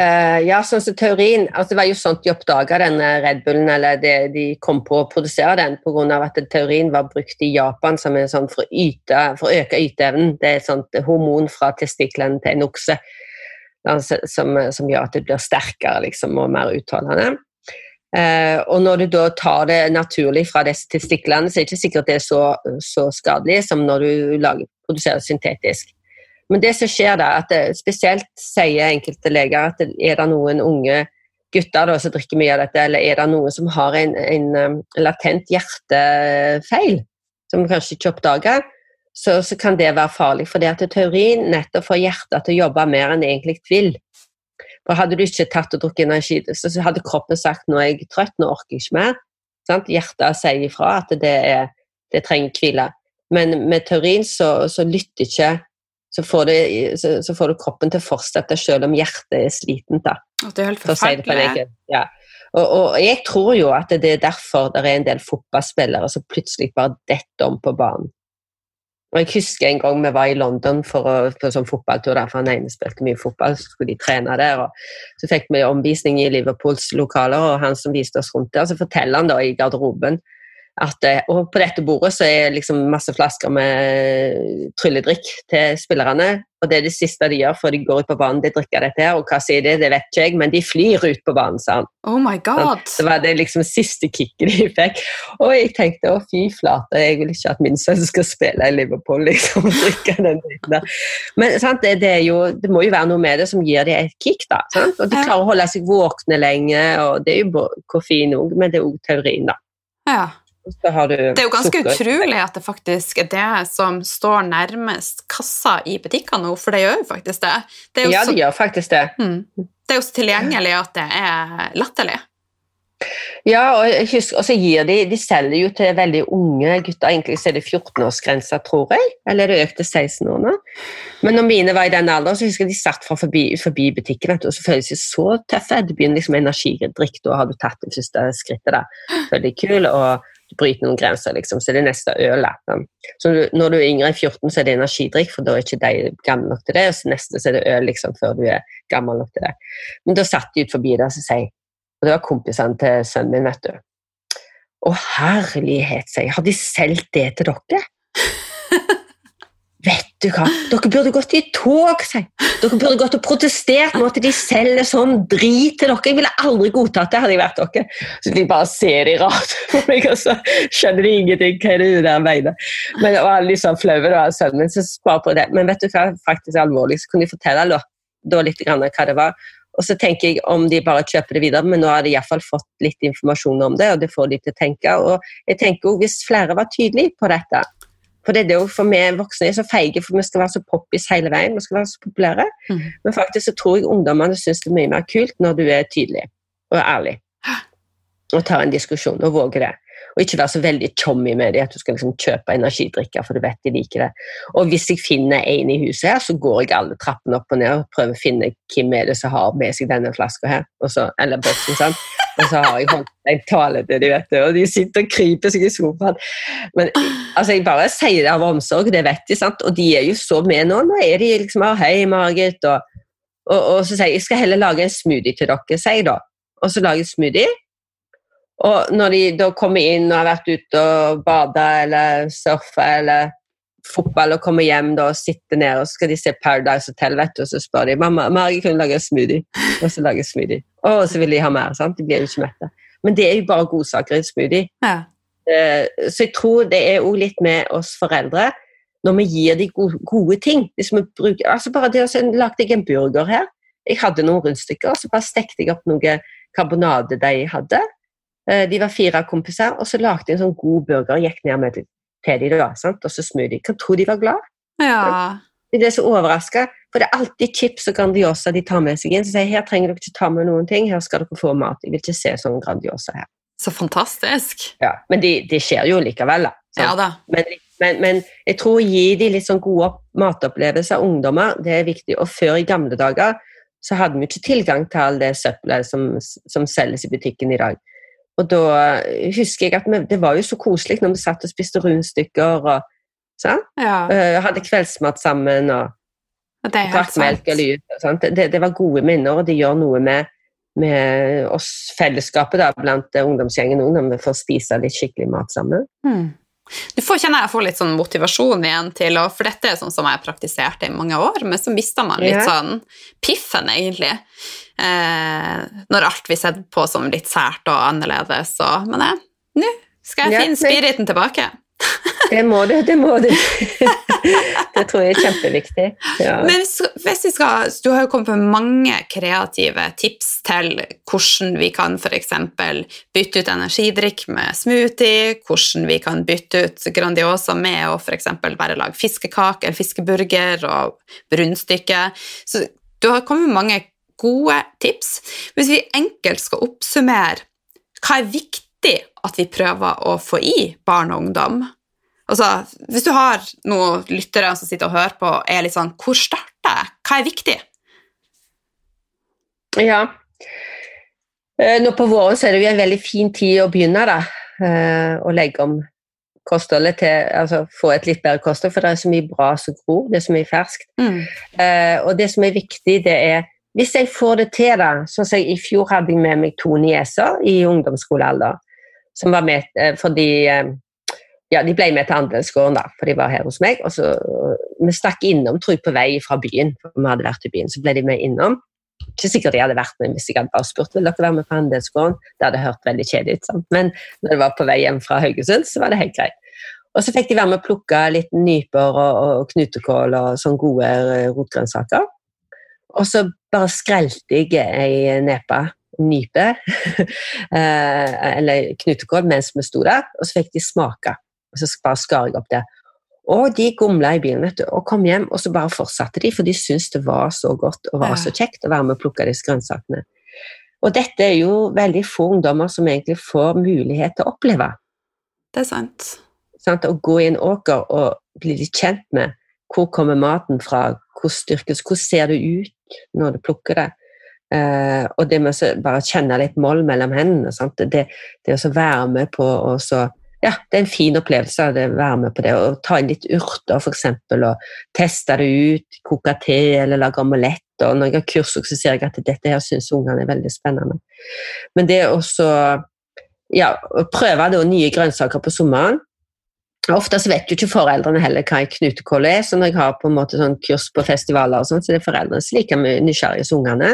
Uh, ja, sånn som teorien, altså Det var jo sånt de oppdaga denne Red Bullen, eller det, de kom på å produsere den pga. at teorien var brukt i Japan som en sånn for, yte, for å øke yteevnen. Det er et sånt hormon fra testiklene til en okse altså, som, som, gjør at det blir sterkere liksom, og mer utholdende. Uh, og når du da tar det naturlig fra disse testiklene, så er det ikke sikkert det er så, så skadelig som når du lager, produserer syntetisk. Men det som skjer da, at det, spesielt sier enkelte leger at det, er det noen unge gutter da, som drikker mye av dette, eller er det noen som har en, en, en latent hjertefeil, som kanskje ikke oppdager, så, så, kan det være farlig. For det at teorien nettopp får hjertet til å jobbe mer enn det egentlig vil. For Hadde du ikke tatt og drukket energi, så hadde kroppen sagt nå er jeg trøtt, nå orker jeg ikke mer. Sant? Hjertet sier ifra at det, er, det trenger hvile. Men med teorien så, så lytter ikke så får, du, så, så får, du, kroppen til å fortsette selv om hjertet er slitent. da. Det er helt forferdelig. ja. og, og, jeg tror jo at det er derfor det er en del fotballspillere som plutselig bare detter om på banen. Og Jeg husker en gang vi var i London for å, på sånn fotballtur, der, for han ene spilte mye fotball, så skulle de trene der. og Så fikk vi omvisning i Liverpools lokaler, og han som viste oss rundt der, så forteller han da i garderoben at, eh, og på dette bordet så er liksom masse flasker med trylledrikk til spillerne. Og det er det siste de gjør før de går ut på banen, de drikker dette her. Og hva sier de, det vet ikke jeg, men de flyr ut på banen, sa han. Oh my god. Så var det liksom siste kicket de fikk. Og jeg tenkte å fy flate, jeg vil ikke at min sønn skal spille i Liverpool, liksom. og drikke den dritten der. Men sant, det, det, jo, det, må jo være noe med det som gir dem et kick, da. Sant? Og de klarer å holde seg våkne lenge, og det er jo koffein òg, men det er òg teorien, da. Ja det er jo ganske sukker. utrolig at det faktisk er det som står nærmest kassa i butikkene nå, for det gjør jo faktisk det. det ja, det gjør faktisk det. Mm, det er jo så tilgjengelig at det er latterlig. Ja, og, og så gir de De selger jo til veldig unge gutter. Egentlig så er det 14-årsgrensa, tror jeg. Eller er det økt til 16 år nå? Men når mine var i den alderen, så husker jeg de satt fra forbi, forbi butikken og så føles de så tøffe. Det begynner liksom energidrikk, da har du tatt det første skrittet. da. Veldig kul, og bryter noen grenser, liksom, så det er neste øl. Så når du er yngre enn 14, så er det energidrikk, for da er ikke de gamle nok til det. Og så neste så er det øl liksom, før du er gammel nok til det. Men da satt de ut forbi der så sier Og det var kompisene til sønnen min, vet du. Å herlighet, sier jeg. Har de solgt det til dere? Du hva, dere burde gått i tog, sier Dere burde gått og protestert mot at de selger sånn drit til dere. Jeg ville aldri godtatt det, hadde jeg vært dere. Så de bare ser de rart på meg, og så skjønner de ingenting. Hva er det der mener? Men det var litt sånn flaue, da, sønnen min, så spar på det. Men vet du hva, faktisk alvorlig, så kunne de fortelle da, da litt grann hva det var. Og så tenker jeg om de bare kjøper det videre, men nå har de iallfall fått litt informasjon om det, og det får de til å tenke. Og jeg tenker også, hvis flere var tydelige på dette, for det er jo for vi voksne er så feige, for vi skal være så poppis hele veien. vi skal være så populære. Mm. Men faktisk så tror jeg ungdommene syns det er mye mer kult når du er tydelig og ærlig. Og tar en diskusjon og våger det. Og ikke være så veldig chommy med det, at du skal liksom kjøpe energidrikker, for du vet de liker det. Og hvis jeg finner en i huset her, så går jeg alle trappene opp og ned og prøver å finne hvem er det som har med seg denne flaska her, så, eller boksen. sånn. Og så har jeg holdt en tale til dem, vet du, og de sitter og kryper seg i sofaen. Men altså, jeg bare sier det av omsorg, det vet de, sant? og de er jo så med nå. Nå er de liksom her, Hei, Margit. Og, og, og, så sier jeg jeg skal heller lage en smoothie til dere, sier jeg da. Og så lager jeg smoothie. Og når de da kommer inn og har vært ute og bada eller surfa eller fotball og kommer hjem da, og sitter ned og skal de se Paradise Hotel, vet du, og så spør de mamma Margit kunne lage smoothie. Og så lager smoothie. Og så vil de ha mer. sant? De blir jo ikke mette. Men det er jo bare godsaker i smoothie. Ja. Uh, så jeg tror det er òg litt med oss foreldre når vi gir de gode, gode ting. Bruker, altså bare det å Lagde jeg en burger her. Jeg hadde noen rundstykker, så bare stekte jeg opp noe karbonadedeig jeg hadde. Uh, de var fire kompiser, og så lagde de en sånn god burger. og Gikk ned med til de da, sant? og så smoothie. Kan tro de var glad. Ja. De er så overraska, for det er alltid chips og Grandiosa de tar med seg inn. Så sier her trenger dere ikke ta med noen ting, her skal dere få mat. Jeg vil ikke se sånn Grandiosa her. Så fantastisk. Ja, Men det de skjer jo likevel, da. Ja, da. Men, men, men, jeg tror å gi de litt sånn gode matopplevelser, av ungdommer, det er viktig. Og før i gamle dager så hadde vi ikke tilgang til all det søppelet som, som selges i butikken i dag. Og da husker jeg at vi, det var jo så koselig når vi satt og spiste rundstykker og. Ja. Uh, hadde kveldsmat sammen og, og drakk melk eller jus. Det, det, var gode minner, og det gjør noe med, med oss fellesskapet da, blant ungdomsgjengen òg, når vi får spise litt skikkelig mat sammen. Mm. Du får kjenne jeg får litt sånn motivasjon igjen til å For dette er sånn som jeg praktiserte i mange år, men så mista man litt sånn piffen, egentlig. Eh, når alt blir sett på som litt sært og annerledes. Og, men nå skal jeg finne spiriten tilbake. Det må du, det må du. Det tror jeg er kjempeviktig. Ja. Men hvis vi skal, Du har jo kommet med mange kreative tips til hvordan vi kan f.eks. bytte ut energidrikk med smoothie, hvordan vi kan bytte ut Grandiosa med å f.eks. bare lage fiskekake eller fiskeburger og brunstykke. Så du har kommet med mange gode tips. Hvis vi enkelt skal oppsummere, hva er viktig at vi prøver å få i barn og ungdom? Altså, hvis du har noen lyttere som sitter og hører på, er litt sånn Hvor starter jeg? Hva er viktig? Ja. Eh, nå på våren så er det jo en veldig fin tid å begynne da, eh, å legge om kostholdet til altså få et litt bedre kosthold, for det er så mye bra som gror, det er så mye ferskt. Mm. Eh, og det som er viktig, det er hvis jeg får det til, da Sånn som i fjor hadde jeg med meg to nieser i ungdomsskolealder, som var med fordi ja, de ble med til Andelsgården, da, for de var her hos meg. og så Vi stakk innom tror jeg, på vei fra byen. for vi hadde vært i byen, Så ble de med innom. Ikke sikkert de hadde vært med hvis jeg hadde bare spurt vil dere være med på Andelsgården. Det hadde hørt veldig kjedelig ut, men når det var på vei hjem fra Haugesund, så var det helt greit. Og så fikk de være med å plukke litt nyper og, og knutekål og sånne gode eh, rotgrønnsaker. Og så bare skrelte jeg ei nepe nype, eh, eller knutekål, mens vi sto der, og så fikk de smake. Og så bare skar jeg opp det. Og de gomla i bilen vet du, og kom hjem, og så bare fortsatte de, for de syntes det var så godt og var så kjekt å være med og plukke disse grønnsakene. Og dette er jo veldig få ungdommer som egentlig får mulighet til å oppleve. Det er sant. sant? Å gå i en åker og bli litt kjent med hvor kommer maten fra, hvor styrkes, hvordan ser det ut når du plukker det. Eh, og det med å bare kjenne litt moll mellom hendene. Sant? Det, det å være med på å ja, det er en fin opplevelse å være med på det. Å ta inn litt urter, f.eks., og teste det ut. Koke te eller lage omelett. Og når jeg har kurs, så ser jeg at dette her syns ungene er veldig spennende. Men det å ja, prøve det, nye grønnsaker på sommeren Ofte så vet jo ikke foreldrene heller hva en knutekål er, så når jeg har på en måte sånn kurs på festivaler, og sånt, så det er foreldrene som like mye nysgjerrige som ungene.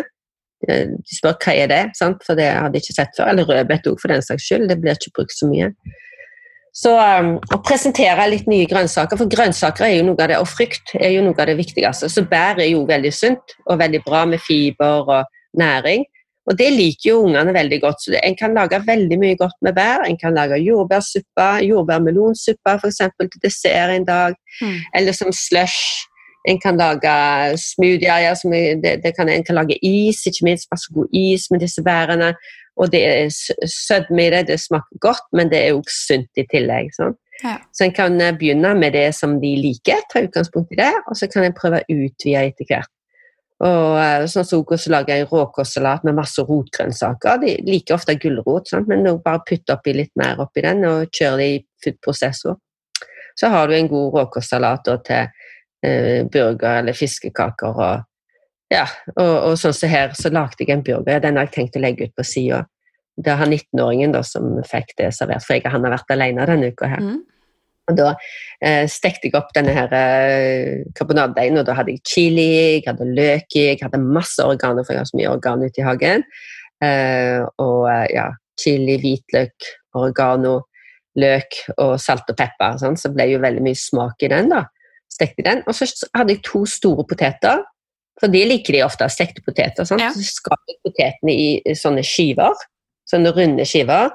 De spør hva er det sant? for det hadde de ikke sett før. Eller rødbet òg, for den saks skyld. Det blir ikke brukt så mye. Så um, å presentere litt nye grønnsaker, for grønnsaker er jo noe av det, og frukt er jo noe av det viktigste. Så bær er jo veldig sunt og veldig bra med fiber og næring. Og det liker jo ungene veldig godt. Så en kan lage veldig mye godt med bær. En kan lage jordbærsuppe, jordbærmelonsuppe f.eks. til dessert en dag. Mm. Eller som slush. En kan lage smoothier, ja, det, det kan, en kan lage is, ikke minst masse god is med disse bærene. Og det er sødme i det, det smaker godt, men det er jo sunt i tillegg. Sånn. Ja. Så en kan eh, begynne med det som de liker, ta utgangspunkt i det, og så kan en prøve å utvide etter hvert. Og eh, sånn som så lager jeg råkostsalat med masse rotgrønnsaker. De liker ofte gulrot, men bare putt oppi litt mer oppi den og kjør det i foodprosessor. Så har du en god råkostsalat til eh, burger eller fiskekaker. Og, ja, og, og sånn som her, så lagde jeg en burger. Den har jeg tenkt å legge ut på sida. Det er han 19-åringen som fikk det servert, for jeg, han har vært alene denne uka her. Mm. Og Da eh, stekte jeg opp denne her eh, karbonadedeigen, og da hadde jeg chili, jeg hadde løk i, jeg hadde masse organer, for jeg har så mye organ ute i hagen. Eh, og eh, ja, chili, hvitløk, oregano, løk og salt og pepper. Sånn, så ble jo veldig mye smak i den. da. Stekte den. Og så hadde jeg to store poteter, for de liker de ofte, stekte poteter. Sånn. Ja. Så skar jeg potetene i sånne skiver, sånne runde skiver.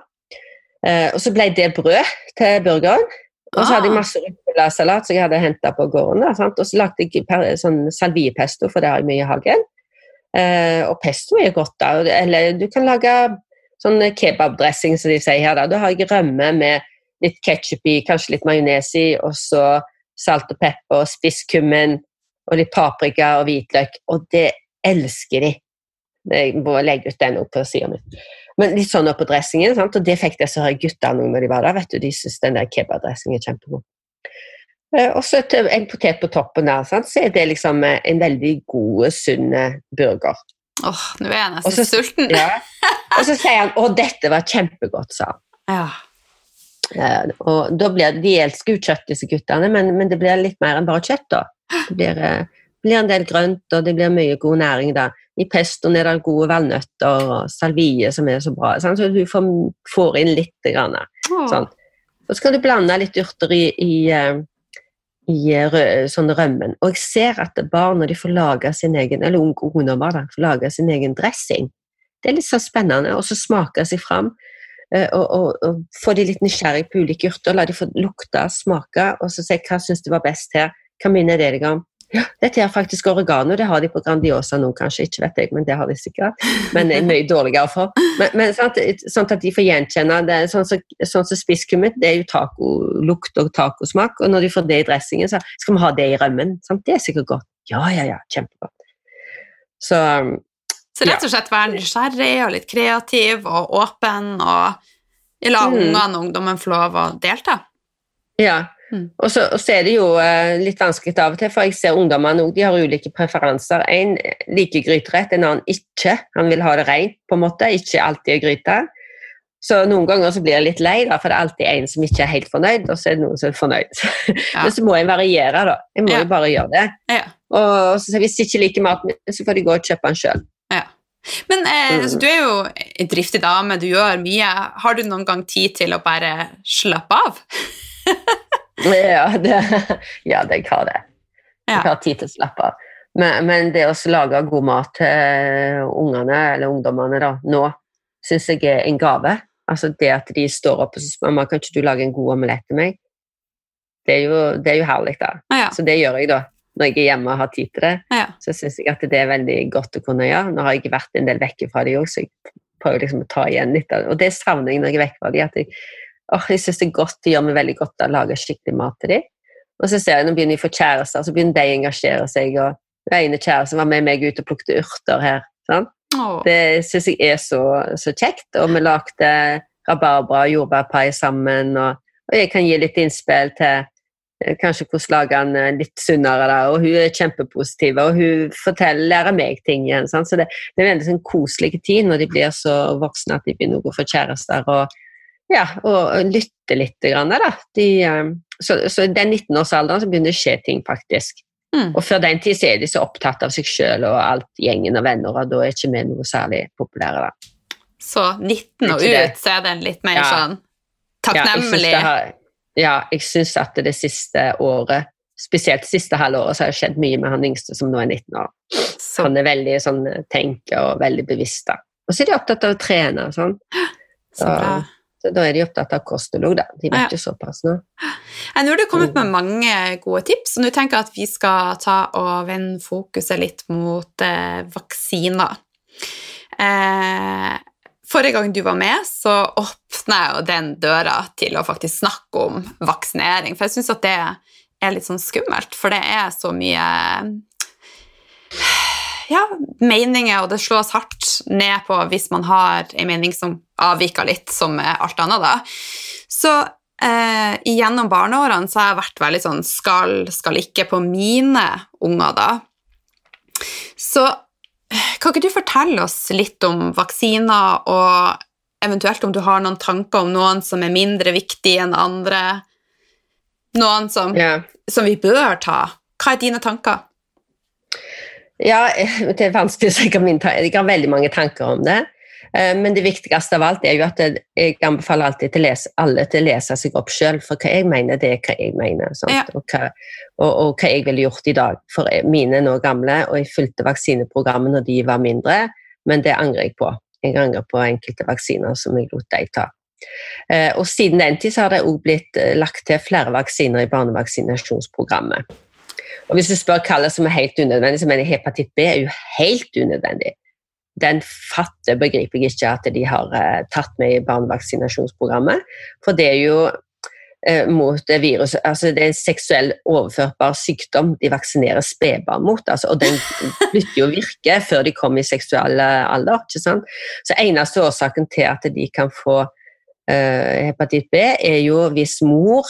Eh, og så ble det brød til burgeren. Og så hadde jeg ah. masse ruccolasalat som jeg hadde henta på gården. Da, og så lagde jeg sånn salviepesto, for det har jeg mye i hagen. Eh, og pesto er godt, da. Eller du kan lage sånn kebabdressing, som de sier her. Da, da har jeg rømme med litt ketsjup i, kanskje litt majones i, og så salt og pepper, og spisskummen og litt paprika og hvitløk. Og det elsker de. Jeg må legge ut den opp på sida mi. Men litt sånn oppå dressingen, sant? og det fikk disse guttene når de var der. vet du, De syntes den der kebabdressingen er kjempegod. Eh, og så en potet på toppen der, sant? så er det liksom eh, en veldig god, sunn eh, burger. Åh, oh, nå er jeg nesten sulten. ja. Og så sier han 'Å, dette var kjempegodt', sa han. Ja. Uh, og da blir, De elsker jo kjøtt, disse guttene, men, men, det blir litt mer enn bare kjøtt. da. Det blir, uh, blir en del grønt, og det blir mye god næring da. I pestoen er det gode valnøtter og salvie som er så bra. Sånn, så du får, får, inn litt. Grann, sånn. Så skal du blande litt urter i, i, eh, i eh, rø, sånn rømmen. Og jeg ser at barn når de får lage sin egen eller unge ungdommer da, får lage sin egen dressing, det er litt så spennende. Og så smake seg fram. Eh, og, og, og, få de litt nysgjerrig på ulike urter. La de få lukte, smake, og så se hva syns du var best her. Hva minner det deg om? Ja, dette er faktisk oregano. Det har de på Grandiosa nå, kanskje. Ikke vet jeg, men det har de sikkert. Men det er mye dårligere for. Men, men at, sånn, at, de får gjenkjenne det. Sånn som så, sånn så spisskummet, det er jo tacolukt og tacosmak. Og når de får det i dressingen, så skal vi ha det i rømmen. Sant? Det er sikkert godt. Ja, ja, ja. Kjempegodt. Så Så rett og slett være nysgjerrig og litt kreativ og åpen, og la mm. ungene og ungdommen få lov å delta? Ja. Mm. Og, så, og, så, er det jo uh, litt vanskelig av og til, for jeg ser ungdommene de har ulike preferanser. En liker gryterett, en annen ikke. Han vil ha det rent, på en måte, ikke alltid gryte. Så noen ganger så blir jeg litt lei, da, for det er alltid en som ikke er helt fornøyd, og så er det noen som er fornøyd. Ja. Men så må jeg variere, da. Jeg må ja. jo bare gjøre det. Ja. Og så, hvis de ikke liker maten min, så får de gå og kjøpe den sjøl. Men eh, mm. du er jo en driftig dame, du gjør mye. Har du noen gang tid til å bare slappe av? Ja, det, ja, jeg har det. Jeg har tid til å slappe av. Men, men, det å lage god mat til ungene, eller ungdommene da, nå, syns jeg er en gave. Altså Det at de står opp og spør mamma, kan ikke du lage en god omelett til meg, det er jo, det er jo herlig. da. Ja. Så det gjør jeg da. Når jeg er hjemme og har tid til det, ja. så syns jeg at det er veldig godt å kunne gjøre. Nå har jeg vært en del vekke fra de òg, så jeg prøver liksom å ta igjen litt. Og det savner jeg når jeg er vekke fra de, at jeg oh, jeg syns det er godt, det gjør meg veldig godt å lage skikkelig mat til dem. Og så ser jeg nå begynner de å få kjærester, så begynner de å engasjere seg. og Den ene kjæresten var med meg ut og plukket urter her. Sånn. Det syns jeg er så, så, kjekt. Og vi lagde rabarbra og jordbærpai sammen. Og, og, jeg kan gi litt innspill til eh, kanskje hvordan lage den eh, litt sunnere. Da. Og hun er kjempepositiv, og hun forteller, lærer meg ting igjen. Sånn. Så det, det, er en veldig sånn koselig tid når de blir så voksne at de begynner å få kjærester. og ja, og lytte litt. Grann, da. De, eh, så, så i den 19-årsalderen så begynner det å skje ting, faktisk. Mm. Og før den tid så er de så opptatt av seg sjøl og alt gjengen og venner, og da er ikke vi noe særlig populære. da. Så 19 og ut, det. så er den litt mer Ja. sånn Ja, jeg syns takknemlig. Ja, jeg syns at det siste året, spesielt det siste halvåret, så har det skjedd mye med han yngste som nå er 19 år. så, Han er veldig sånn tenker og veldig bevisst, da. Og så er de opptatt av å trene og sånn. så bra. Så da er de opptatt av kosthold da. De vet jo såpass nå. Nå har du kommet med mange gode tips, og nå tenker jeg at vi skal ta og vende fokuset litt mot eh, vaksiner. Eh, forrige gang du var med, så åpna jeg jo den døra til å faktisk snakke om vaksinering, for jeg syns at det er litt sånn skummelt, for det er så mye ja, meninger, og det slås hardt ned på hvis man har en mening som avviker litt, som alt annet, da. Så eh, gjennom barneårene så har jeg vært veldig sånn skal, skal ikke på mine unger, da. Så kan ikke du fortelle oss litt om vaksiner, og eventuelt om du har noen tanker om noen som er mindre viktige enn andre? Noen som, yeah. som vi bør ta? Hva er dine tanker? Ja, det er vanskelig å si hva min Jeg har veldig mange tanker om det. Eh, Men det viktigste av alt er jo at jeg- anbefaler alltid til lese, alle til å lese seg opp sjøl. For hva jeg mener, det er hva jeg mener. Ja. Og, hva, og, og hva jeg ville gjort i dag. For mine er nå gamle, og jeg fulgte vaksineprogrammet når de var mindre, men det angrer jeg på. Jeg angrer på enkelte vaksiner som jeg lot dem ta. Eh, Og siden den tid så har det òg blitt eh, lagt til flere vaksiner i barnevaksinasjonsprogrammet. Og hvis du spør hva som er helt unødvendig, så mener jeg hepatitt B er jo helt unødvendig. Den fatter begriper jeg ikke at de har eh, tatt med i barnevaksinasjonsprogrammet. For det er jo eh, mot virus altså Det er en seksuell overførbar sykdom de vaksinerer spedbarn mot. Altså, og den slutter jo virke før de kommer i seksuell eh, alder. ikke sant? Så eneste årsaken til at de kan få eh, hepatitt B, er jo hvis mor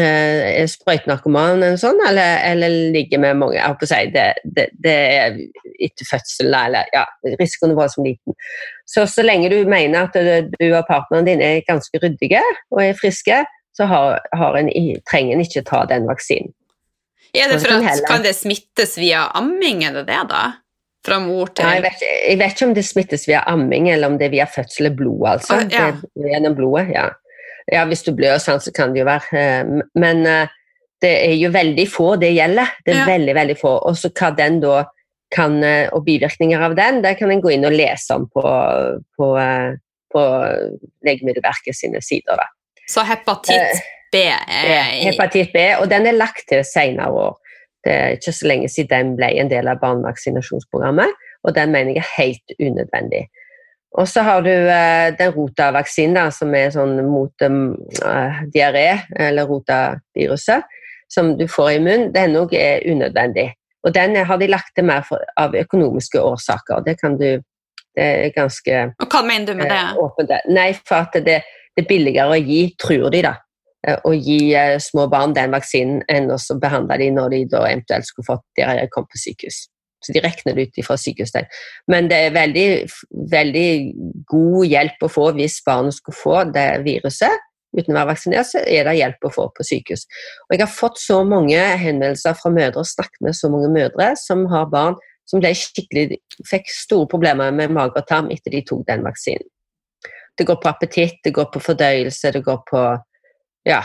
eh, sprøytenarkoman eller sånn, eller, eller ligger med mange jeg holdt på å si, det, det, det er etter fødselen, eller ja, risikoen er voldsomt liten. Så så lenge du mener at du og partneren din er ganske ryddige og er friske, så har, har en, trenger en ikke ta den vaksinen. Er det for kan at kan det smittes via amming, er det det, da? Fra mor til ja, jeg, vet, jeg vet ikke om det smittes via amming, eller om det er via fødsel eller blod, altså. Ah, ja. Det gjennom blodet, ja. Ja, hvis du blør sånn, så kan det jo være. eh, Men eh, det er jo veldig få det gjelder. Det er Ja. veldig, veldig få. Og så hva den da kan, eh, og bivirkninger av den, det kan en gå inn og lese om på, på, på Legemiddelverket sine sider. da. Så hepatitt B er ja, Hepatitt B, og den er lagt til senere år. Det er ikke så lenge siden den ble en del av barnevaksinasjonsprogrammet, og den mener jeg er helt unødvendig. Og så har du eh, den rotavaksinen som er sånn mot eh, diaré, eller rotaviruset, som du får i munnen. Den òg er unødvendig. Og den har de lagt til mer for, av økonomiske årsaker. Det kan du Det er ganske Og hva mener du med det? eh, åpent. Nei, for at det, det er billigere å gi, tror de, da. eh, Å gi eh, små barn den vaksinen enn å behandle de når de da eventuelt skulle fått diaré kom på sykehus. Så de regner det ut fra sykehuset Men det er veldig, veldig god hjelp å få hvis barnet skulle få det viruset. Uten å være vaksinert, så er det hjelp å få på sykehus. Og jeg har fått så mange henvendelser fra mødre og snakket med så mange mødre som har barn som ble skikkelig, fikk store problemer med mage og tarm etter de tok den vaksinen. Det går på appetitt, det går på fordøyelse, det går på Ja.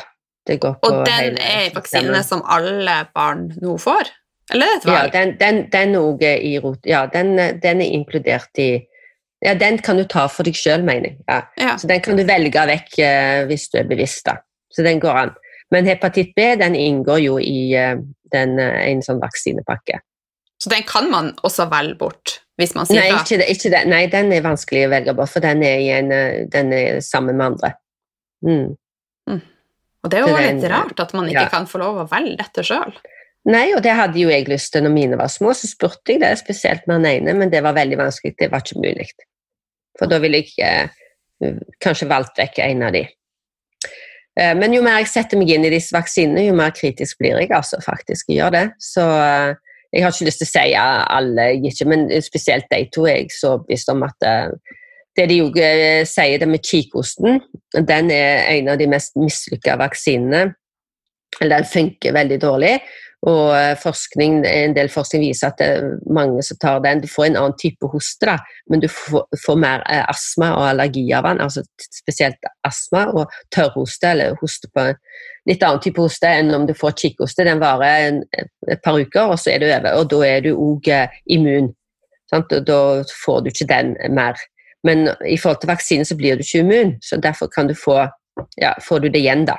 Det går på Og den er vaksinen vaksine som alle barn nå får? Eller et valg. Ja, den, den, den, er i ja den, den er inkludert i Ja, den kan du ta for deg sjøl, mener jeg. Ja. Ja. Så den kan du velge vekk eh, hvis du er bevisst, da. Så den går an. Men hepatitt B den inngår jo i eh, den, eh, en sånn vaksinepakke. Så den kan man også velge bort, hvis man sier Nei, ikke, det- ikke det. Nei, den er vanskelig å velge bort, for den er, i en, eh, den er sammen med andre. Mm. Og det er jo litt rart at man ikke kan få lov å velge dette sjøl. Nei, og det hadde jo jeg lyst til når mine var små, så spurte jeg det, spesielt med den ene, men det var veldig vanskelig, det var ikke mulig. For da ville jeg eh, kanskje valgt vekk en av de. Eh, men jo mer jeg setter meg inn i disse vaksinene, jo mer kritisk blir jeg, altså, faktisk. Jeg gjør det. Så eh, jeg har ikke lyst til å si alle, ikke, men spesielt de to er jeg så visst om at eh, det de jo eh, sier det med kikosten, den er en av de mest mislykka vaksinene. Eller den funker veldig dårlig. Og eh, forskning, en del forskning viser at det er mange som tar den. Du får en annen type hoste, da, men du får, får mer eh, astma og allergi av den. altså Spesielt astma og tørrhoste, eller hoste på en litt annen type hoste enn om du får kikkhoste. Den varer en, et par uker, og så er du over. Og da er du òg immun. Sant? Og da får du ikke den mer. Men i forhold til vaksine så blir du ikke immun, så derfor kan du få, ja, får du det igjen, da.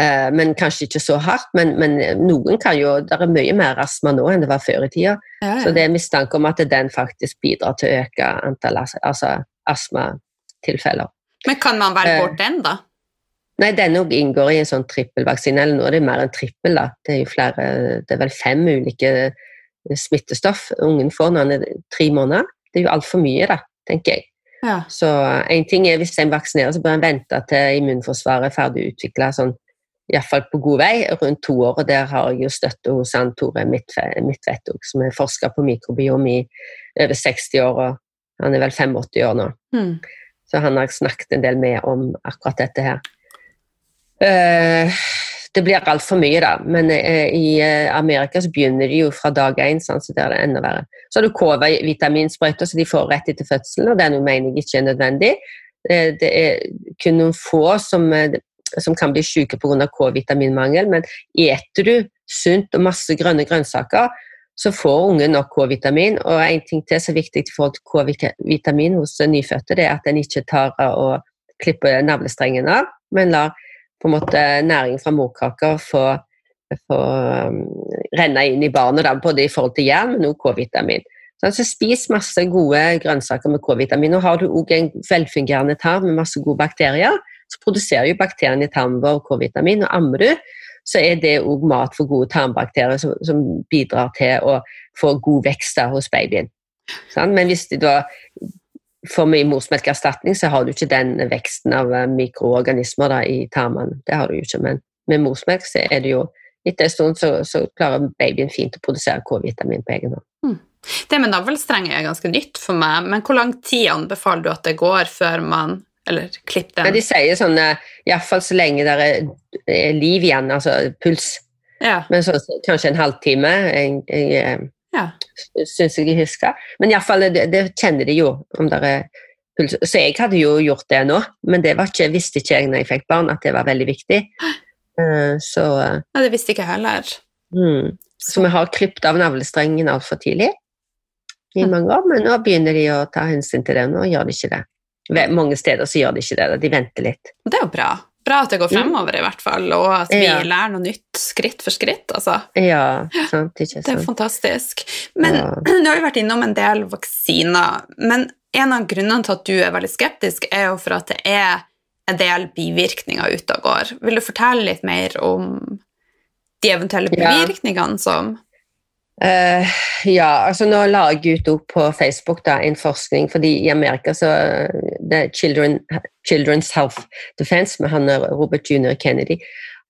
Uh, men kanskje ikke så hardt. Men, men, noen kan jo Det er mye mer astma nå enn det var før i tida. Ja, ja. Så det er mistanke om at den faktisk bidrar til å øke antall altså, astmatilfeller. Men kan man velge bort uh, den, da? Nei, den òg inngår i en sånn trippelvaksine. Eller nå er det mer enn trippel, da. Det er jo flere Det er vel fem ulike smittestoff ungen får når han er tre måneder. Det er jo altfor mye, da, tenker jeg. Ja. Så en ting er hvis en vaksinerer, så bør en vente til immunforsvaret er ferdig utvikla sånn, iallfall på god vei, rundt to år. Og der har jeg jo støtte hos han Tore Midtvedt, som er forsker på mikrobiom i over 60 år, og han er vel 85 år nå. Mm. Så han har snakket en del med om akkurat dette her. Uh, det blir altfor mye, da. Men eh, i eh, Amerika så begynner de jo fra dag én, sånn, så der er det enda verre. Så har du K-vitaminsprøyter som de får rett etter fødselen, og det er noe mener jeg ikke er nødvendig. Eh, det er kun noen få som, eh, som kan bli syke pga. K-vitaminmangel, men eter du sunt og masse grønne grønnsaker, så får ungen nok K-vitamin. Og en ting til som er viktig i forhold til K-vitamin hos nyfødte, det er at en ikke tar og klipper navlestrengen av, men lar på en måte næring fra morkaker få, få um, renne inn i barnet, da, både i forhold til jern, men også K-vitamin. Så altså, Spis masse gode grønnsaker med K-vitamin. og Har du også en velfungerende tarm med masse gode bakterier, så produserer jo bakteriene i tarmen vår K-vitamin. og Ammer du, så er det òg mat for gode tarmbakterier som, som, bidrar til å få god vekst hos babyen. Sånn? Men hvis de da for med morsmelkerstatning så har du ikke den veksten av eh, mikroorganismer da, i tarmene. Det har du jo ikke, men med morsmelk så er det jo etter en stund så, så klarer babyen fint å produsere K-vitamin på egen hånd. Mm. Det med navlestrenger er ganske nytt for meg, men hvor lang tid anbefaler du at det går før man eller klipp den? Men de sier sånn iallfall så lenge det er, liv igjen, altså puls. Ja. Men så, kanskje en halvtime. Jeg, jeg, ja. Syns jeg de husker. Men iallfall, det, det kjenner de jo. om det er puls. Så jeg hadde jo gjort det nå, men det ikke, visste ikke jeg når jeg fikk barn, at det var veldig viktig. Uh, så uh, ja, Det visste ikke jeg heller. Mm. Så vi har krypt av navlestrengen altfor tidlig i mange år, men nå begynner de å ta hensyn til det. Nå gjør de ikke det. Mange steder så gjør de ikke det, de venter litt. Det er jo bra. Bra at det går fremover, mm. i hvert fall, og at vi ja. lærer noe nytt skritt for skritt. Altså. Ja, sant, ikke sant. Det er fantastisk. Men ja. nå har vi vært innom en del vaksiner. Men en av grunnene til at du er veldig skeptisk, er jo for at det er en del bivirkninger ute og går. Vil du fortelle litt mer om de eventuelle bivirkningene som Uh, ja, altså nå la jeg ut opp på Facebook da, en forskning, fordi i Amerika så det er Children, Children's Health Defense med han Robert Junior Kennedy.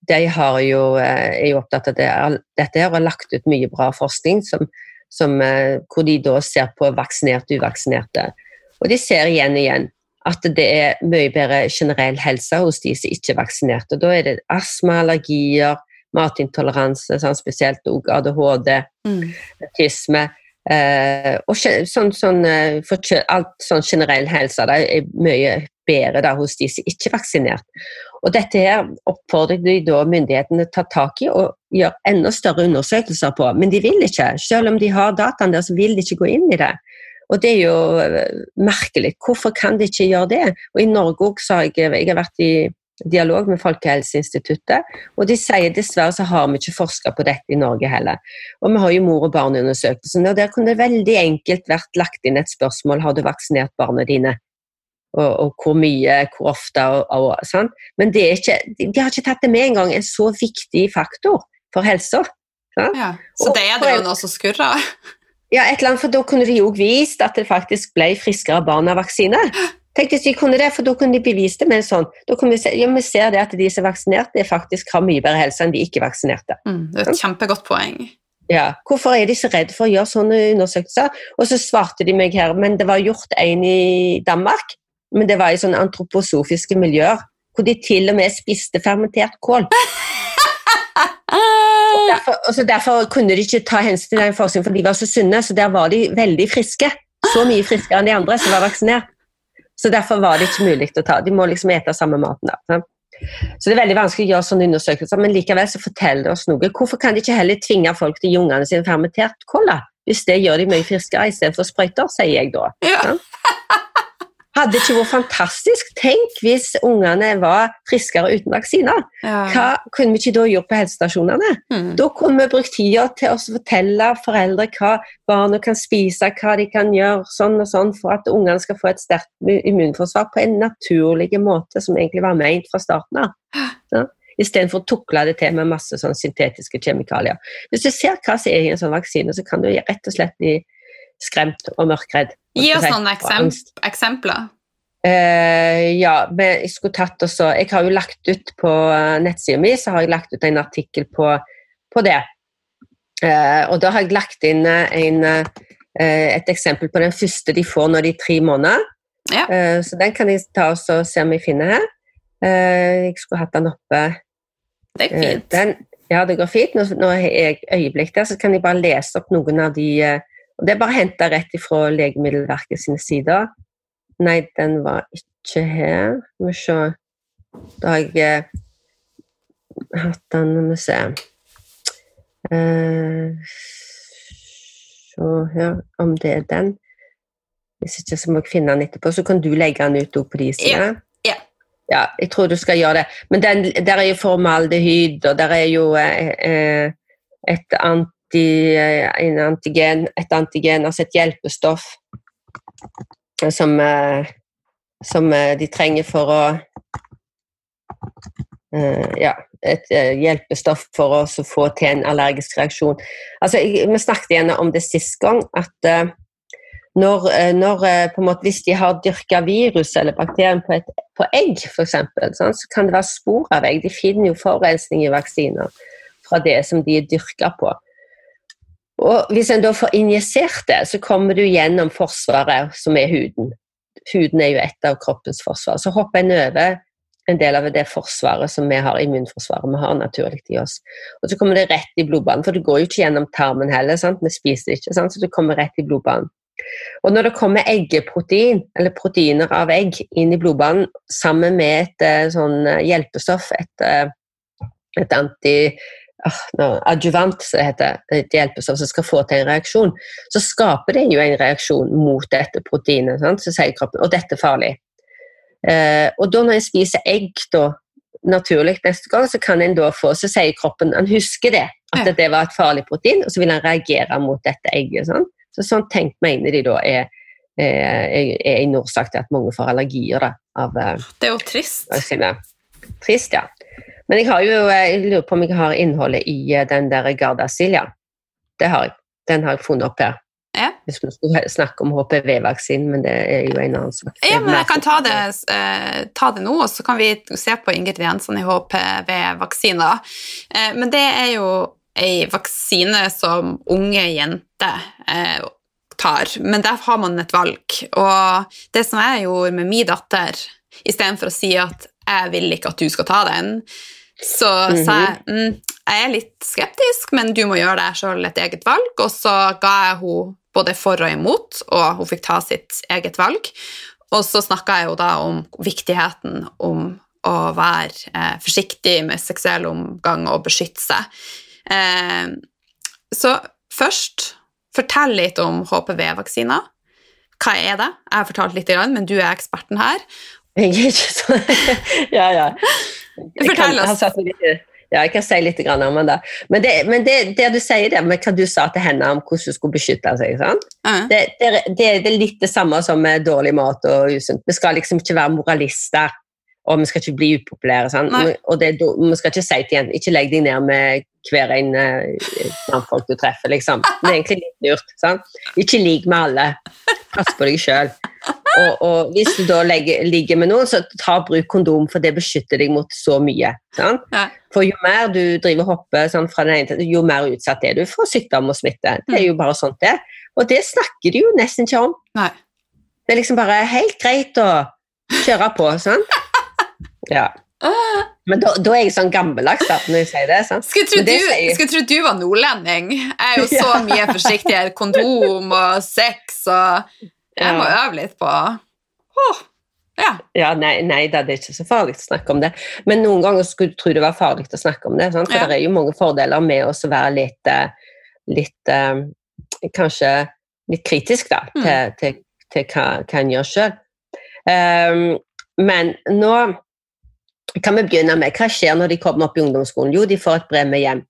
De jo, uh, er jo opptatt av det, dette her og har lagt ut mye bra forskning som, som, hvor de da ser på vaksinerte og uvaksinerte. Og de ser igjen og igjen at det er mye bedre generell helse hos de som ikke er vaksinerte. Da er det astma, allergier, matintoleranse, sånn, spesielt òg ADHD, mm. autisme. Eh, og sånn, sånn, eh, for alt sånn generell helse det er mye bedre da, hos de som ikke er vaksinert. Og dette her oppfordrer de da myndighetene til å ta tak i og gjøre enda større undersøkelser på, men de vil ikke. Selv om de har dataen der, så vil de ikke gå inn i det. Og det er jo eh, merkelig. Hvorfor kan de ikke gjøre det? Og i Norge òg, sa jeg Jeg har vært i dialog med Folkehelseinstituttet, og de sier dessverre så har vi ikke forska på dette i Norge heller. Og vi har jo mor- og barneundersøkelsen, og der kunne det veldig enkelt vært lagt inn et spørsmål har du vaksinert barna dine. Og, og hvor mye, hvor ofte og, og sånn. Men ikke, de, de, har ikke tatt det med engang, en så viktig faktor for helsa. Ja, så det er det jo noe som skurrer? Ja, et eller annet, for da kunne de jo vist at det faktisk ble friskere barn av vaksine. Tenk hvis vi kunne det, for da kunne de bevist det med sånn. Da kunne vi, se, ja, vi ser det at de som er vaksinerte, faktisk har mye bedre helse enn de ikke-vaksinerte. Mm, det er et kjempegodt poeng. Ja. Hvorfor er de så redde for å gjøre sånne undersøkelser? Og så svarte de meg her, men det var gjort en i Danmark, men det var i sånne antroposofiske miljøer, hvor de til og med spiste fermentert kål. Og derfor, og så derfor kunne de ikke ta hensyn til den forskningen, for de var så sunne, så der var de veldig friske. Så mye friskere enn de andre som var vaksinert. Så derfor var det ikke mulig å ta. De må liksom ete samme maten. da. Så det er veldig vanskelig å gjøre sånne undersøkelser, men likevel så forteller det oss noe. Hvorfor kan de ikke heller tvinge folk til å gi ungene sine fermentert cola? Hvis det gjør de mye friskere istedenfor sprøyter, sier jeg da. Ja. Hadde ikke vært fantastisk? Tenk hvis ungene var friskere uten vaksiner. Ja. Hva kunne vi ikke da gjort på helsestasjonene? Mm. Da kunne vi brukt tida til å fortelle foreldre hva barna kan spise, hva de kan gjøre, sånn og sånn, for at ungene skal få et sterkt immunforsvar på en naturlig måte, som egentlig var ment fra starten av. Ja? Istedenfor å tukle det til med masse sånn syntetiske kjemikalier. Hvis du ser hva som er i en sånn vaksine, så kan du rett og slett bli skremt og mørkredd. Gi oss noen Og eksempler. Uh, ja, jeg skulle tatt også Jeg har jo lagt ut på eh, nettsida mi så har jeg lagt ut en artikkel på, på det. Uh, og da har jeg lagt inn en, uh, et eksempel på den første de får når de er tre måneder. Ja. Så den kan jeg ta og se om jeg finner her. Jeg skulle hatt den oppe. Det er fint. Den, ja, det går fint. Nå, nå har jeg øyeblikk der, så kan jeg bare lese opp noen av de Det er bare henta rett ifra Legemiddelverket sine sider. Nei, den var ikke her. Vi se Da har jeg eh, hatt den vi se eh, Se her om det er den. Hvis ikke så må jeg finne den etterpå, så kan du legge den ut på de sidene. Ja. Ja, jeg tror du skal gjøre det. Men den, der er jo formaldehyd, og der er jo eh, eh, et en antigen, et antigen, altså et hjelpestoff eh, som, eh, som eh, de trenger for å eh, Ja, et eh, hjelpestoff for å få til en allergisk reaksjon. Altså, vi snakket igjen om det sist gang, at eh, når, eh, når eh, måte, Hvis de har dyrka virus eller bakterien på, et, på egg, for eksempel, så kan det være spor av egg. De finner jo forurensning i vaksiner fra det som de er dyrka på. Og Hvis en da får injisert det, så kommer du gjennom forsvaret, som er huden. Huden er jo et av kroppens forsvar. Så hopper en over en del av det forsvaret som vi har, immunforsvaret vi har naturlig i oss. Og så kommer det rett i blodbanen, for det går jo ikke gjennom tarmen heller. Sant? Vi spiser ikke, sant? så det kommer rett i blodbanen. Og når det kommer eggeprotein, eller proteiner av egg, inn i blodbanen sammen med et eh, sånn eh, hjelpestoff, et, eh, et anti adjuvant, som det heter, et hjelpestoff som skal få til en reaksjon, så skaper det jo en reaksjon mot dette proteinet. Sant? Så sier kroppen og dette er farlig. Eh, og da når en spiser egg da, naturlig neste gang, så kan en da få, så sier kroppen han husker det, at det var et farlig protein, og så vil han reagere mot dette egget. Sant? Så sånn tenkt mener de da er, er, er en årsak til at mange får allergier da, av eh, Det er jo trist. Trist, ja. Men jeg har jo, eh, jeg lurer på om jeg har innholdet i eh, den der Gardasilja. Det har jeg. Den har jeg funnet opp her. Ja. Hvis vi skulle snakke om HPV-vaksinen, men det er jo en annen sak. Ja, men jeg kan ta det, eh, ta det nå, og så kan vi se på ingrediensene i HPV-vaksiner. Eh, men det er jo ei vaksine som unge jenter eh, tar, men der har man et valg. Og det som jeg gjorde med min datter, istedenfor å si at 'jeg vil ikke at du skal ta den', så sa jeg mm, 'jeg er litt skeptisk, men du må gjøre deg sjøl et eget valg', og så ga jeg henne både for og imot, og hun fikk ta sitt eget valg. Og så snakka jeg jo da om viktigheten om å være eh, forsiktig med seksuell omgang og beskytte seg. Eh, så først, fortell litt om HPV-vaksiner. Hva er det? Jeg har fortalt litt, men du er eksperten her. Jeg er ikke sånn Ja, ja. Fortell oss. Ja, jeg kan si litt om det. Men, det, men det, det du sier der med hva du sa til henne om hvordan hun skulle beskytte seg, sant? Eh, Det, det, det, det er litt det samme som med dårlig mat og usunt. Vi skal liksom ikke være moralister, og vi skal ikke bli upopulære. Sant? Og det, vi skal ikke si til jenter ikke legg deg ned med hver en eh, folk du treffer, liksom. Det er egentlig litt lurt. Sant? Ikke lik med alle. Pass på deg sjøl. Og, og hvis du da legger, ligger med noen, så ta bruk kondom, for det beskytter deg mot så mye. Sant? Ja. For jo mer du driver hopper sånn, fra den ene til jo mer utsatt er du for sykdom og smitte. Det er jo bare sånt det. Og det snakker de jo nesten ikke om. Nei. Det er liksom bare helt greit å kjøre på, sant? Ja. Men da, da er jeg sånn gammeldags når jeg sier det. sant? Skulle tro det du, sier- skulle tro du var nordlending. Jeg er jo så mye forsiktig Kondom og sex og Jeg må øve litt på oh, Ja. Ja, nei, nei det er ikke så farlig å snakke om det. Men noen ganger skulle du tro det var farlig å snakke om det. Sant? For Ja. det er jo mange fordeler med å være litt, eh, litt eh, Kanskje litt kritisk da, Mm. til, til, til hva, hva en gjør sjøl. men nå kan vi begynne med hva skjer når de kommer opp i ungdomsskolen? Jo, de får et brev med hjem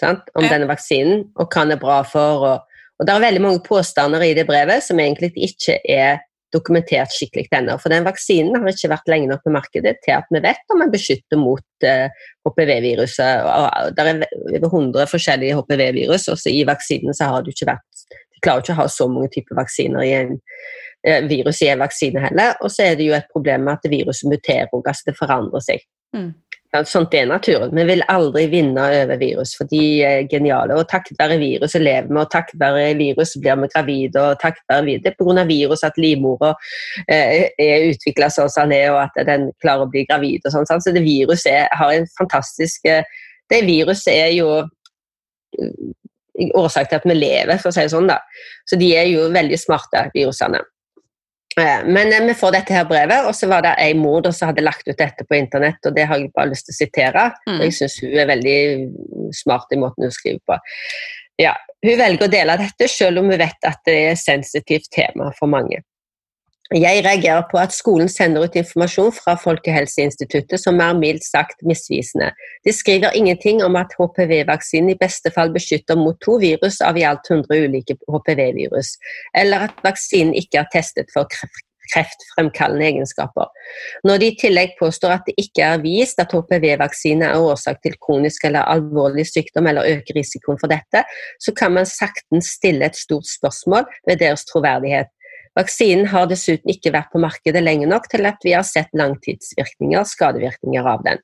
sant? om Ja. denne vaksinen, og hva den er bra for. Og, og det er veldig mange påstander i det brevet som egentlig ikke er dokumentert skikkelig ennå. For den vaksinen har ikke vært lenge nok på markedet til at vi vet om den beskytter mot eh, HPV-viruset. Det er over 100 forskjellige HPV-virus, og i vaksinen så har du ikke vært Du klarer ikke å ha så mange typer vaksiner i en eh, virus i en vaksine heller. Og så er det jo et problem med at viruset muterer, og altså det forandrer seg. Mm. Sånt er naturen. Vi vil aldri vinne over virus, for de er geniale. Og takket være viruset lever vi, og takket være virus blir vi gravide. og takket være virus, Det er pga. virus at livmora eh, er utvikla sånn som den er, og at den klarer å bli gravid. og sånn. Så det viruset er, har en fantastisk eh, Det viruset er jo eh, årsak til at vi lever, for å si det sånn. da. Så de er jo veldig smarte, virusene. Eh, Men eh, vi får dette her brevet, og så var det ei mor som hadde lagt ut dette på internett, og det har jeg bare lyst til å sitere. Mm. Jeg syns hun er veldig smart i måten hun skriver på. Ja, Hun velger å dele dette, selv om hun vet at det er et sensitivt tema for mange. Jeg reagerer på at skolen sender ut informasjon fra Folkehelseinstituttet som er mildt sagt misvisende. De skriver ingenting om at HPV-vaksinen i beste fall beskytter mot to virus av i alt 100 ulike HPV-virus, eller at vaksinen ikke er testet for kreftfremkallende egenskaper. Når de i tillegg påstår at det ikke er vist at HPV-vaksine er årsak til kronisk eller alvorlig sykdom eller øker risikoen for dette, så kan man saktens stille et stort spørsmål ved deres troverdighet. Vaksinen har dessuten ikke vært på markedet lenge nok til at vi har sett langtidsvirkninger, skadevirkninger av den.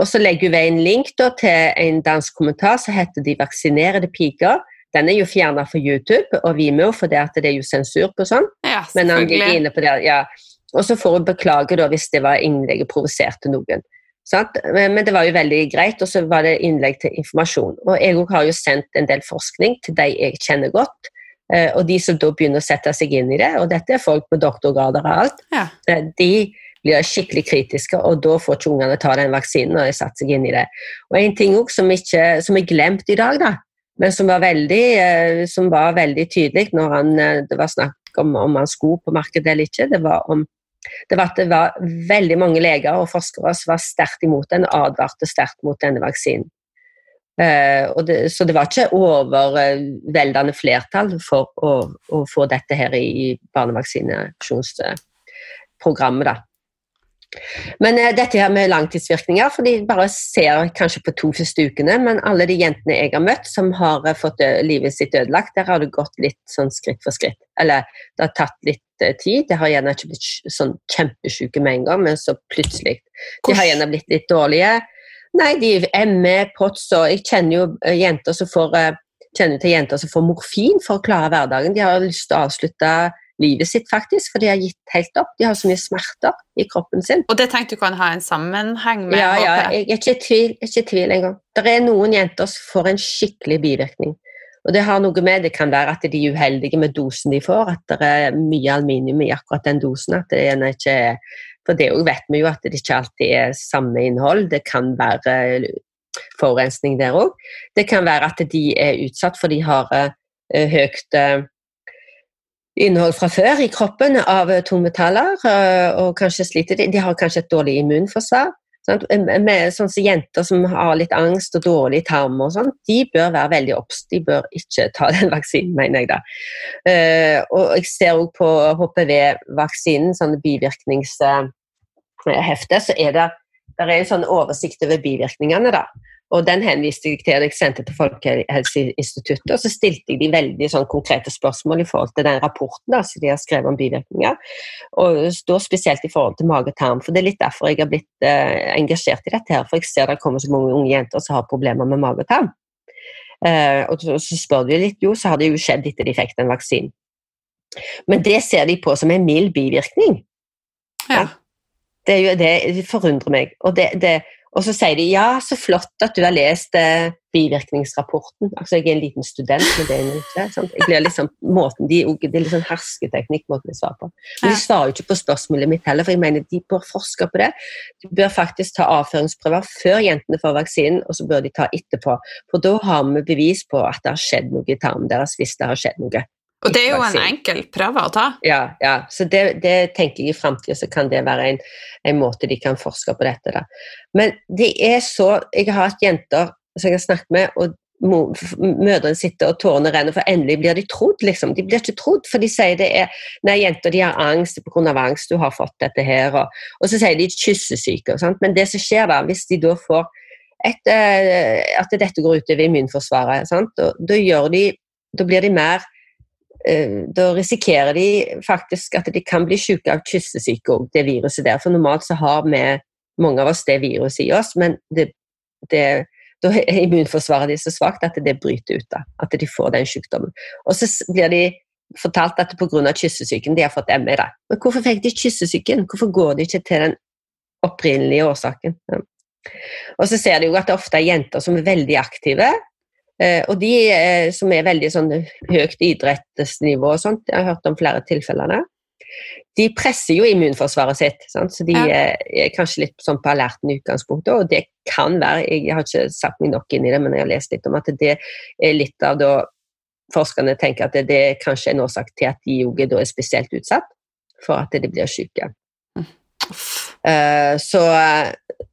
Og så legger vi en link da, til en dansk kommentar som heter 'De vaksinerede piker'. Den er jo fjerna fra YouTube og Vimeo, for det, at det er jo sensur på sånn. Ja, Men han ligger inne på det, ja. Og så får hun beklage da hvis det var innlegget provoserte noen. Men det var jo veldig greit, og så var det innlegg til informasjon. Og jeg har jo sendt en del forskning til de jeg kjenner godt, og de som da begynner å sette seg inn i det, og dette er folk med doktorgrader og alt, Ja. eh, de blir skikkelig kritiske, og da får ikke ungene ta den vaksinen når de satt seg inn i det. Og en ting også som, ikke, som er glemt i dag, da, men som var veldig, eh, som var veldig tydelig når han, eh, det var snakk om om han skulle på markedet eller ikke, det var om det var at det var veldig mange leger og forskere som var sterkt imot den advarte sterkt mot denne vaksinen. Eh, det, så det var ikke overveldende flertall for å, å få dette her i, barnevaksinasjonsprogrammet. da. Men eh, dette her med langtidsvirkninger, for de bare ser kanskje på to første ukene, men alle de jentene jeg har møtt som har eh, fått eh, livet sitt ødelagt, der har det gått litt sånn skritt for skritt. Eller det har tatt litt eh, tid. De har gjerne ikke blitt sånn kjempesjuke med en gang, men så plutselig. De har gjerne blitt litt dårlige. Nei, de er med POTS, og jeg kjenner jo eh, jenter som får eh, kjenner til jenter som får morfin for å klare hverdagen. De har lyst til å avslutte livet sitt, faktisk, for de har gitt helt opp. De har så mye smerter i kroppen sin. Og det tenkte du kan ha en sammenheng med Ja, ja, jeg er ikke i tvil, ikke tvil engang. Det er noen jenter som får en skikkelig bivirkning. Og det har noe med, det kan være at de er uheldige med dosen de får, at det er mye aluminium i akkurat den dosen. at det ikke er, For det vet vi jo at det ikke alltid er samme innhold. Det kan være forurensning der òg. Det kan være at de er utsatt for de har eh, høyt eh, innhold fra før i kroppen av tungmetaller, eh, og kanskje sliter de. De har kanskje et dårlig immunforsvar. Sant? Med sånn som Jenter som har litt angst og dårlig tarm, og sånn, de bør være veldig obs. De bør ikke ta den vaksinen, mener jeg da. Uh, og jeg ser også på HPV-vaksinen, sånn bivirkningshefte, så er det, der er en sånn oversikt over bivirkningene. da. Og den henviste jeg til jeg sendte til Folkehelseinstituttet, og så stilte jeg de veldig sånn, konkrete spørsmål i forhold til den rapporten da, som de har skrevet om bivirkninger. Og da spesielt i forhold til mage-tarm, for det er litt derfor jeg har blitt eh, engasjert i dette. her, For jeg ser det kommer så mange unge jenter som har problemer med mage og tarm. Eh, og så spør du litt, jo, så har det jo skjedd etter de fikk den vaksinen. Men det ser de på som en mild bivirkning. Ja. Det, er jo, det forundrer meg. Og det, det og så sier de ja, så flott at du har lest eh, bivirkningsrapporten. Altså, Jeg er en liten student, men det er jeg ikke. Sant? Jeg blir liksom, måten de, det er litt sånn hersketeknikk måten de svarer på. Men de svarer jo ikke på spørsmålet mitt heller, for jeg mener de bør forske på det. De bør faktisk ta avføringsprøver før jentene får vaksinen, og så bør de ta etterpå. For da har vi bevis på at det har skjedd noe i tarmen deres hvis det har skjedd noe. Og det er jo en enkel prøve å ta. Ja, ja. så det, det tenker jeg i framtida så kan det være en, en, måte de kan forske på dette. Da. Men det er så Jeg har hatt jenter som jeg har snakket med, og mødrene sitter og tårene renner, for endelig blir de trodd. liksom. De blir ikke trodd, for de sier det er Nei, jenter de har angst pga. angst, du har fått dette her. Og, og så sier de kyssesyke. Sant? Men det som skjer da, hvis de da får et, eh, at dette går utover immunforsvaret, sant? Da, gjør de, da blir de mer da risikerer de faktisk at de kan bli syke av kyssesyke òg, det viruset der. For normalt så har vi, mange av oss, det viruset i oss, men det, det, da er immunforsvaret de så svakt at det bryter ut. da, At de får den sykdommen. Og så blir de fortalt at pga. kyssesyken de har fått ME. da. Men hvorfor fikk de kyssesyken? Hvorfor går de ikke til den opprinnelige årsaken? Ja. Og så ser de jo at det ofte er jenter som er veldig aktive, Eh, og de eh, som er veldig sånn høyt idrettsnivå og sånt, jeg har hørt om flere tilfellene, de presser jo immunforsvaret sitt. Sant? Så de ja. Eh, er kanskje litt sånn på alerten i utgangspunktet, og det kan være Jeg har ikke satt meg nok inn i det, men jeg har lest litt om at det er litt av da forskerne tenker at det, det er kanskje en årsak til at de òg er spesielt utsatt for at de blir syke. Mm. Uh, så,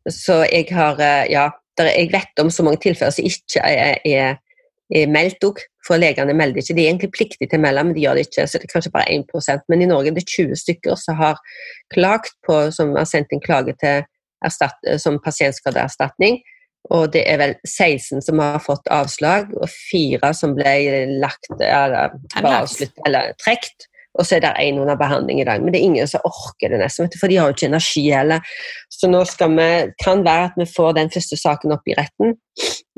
så jeg har Ja, jeg vet om så mange tilfeller som ikke er, er, er meldt òg, for legene melder ikke. De er egentlig pliktige til å melde, men de gjør det ikke. Så det er kanskje bare 1% Men i Norge er det 20 stykker som har klagt på, som har sendt en klage til erstatt, som pasientskadeerstatning. Og det er vel 16 som har fått avslag, og fire som ble lagt, eller, avslutt, eller trukket og så er det én under behandling i dag. Men det er ingen som orker det nesten, for de har jo ikke energi heller. Så nå skal vi, kan være at vi får den første saken opp i retten,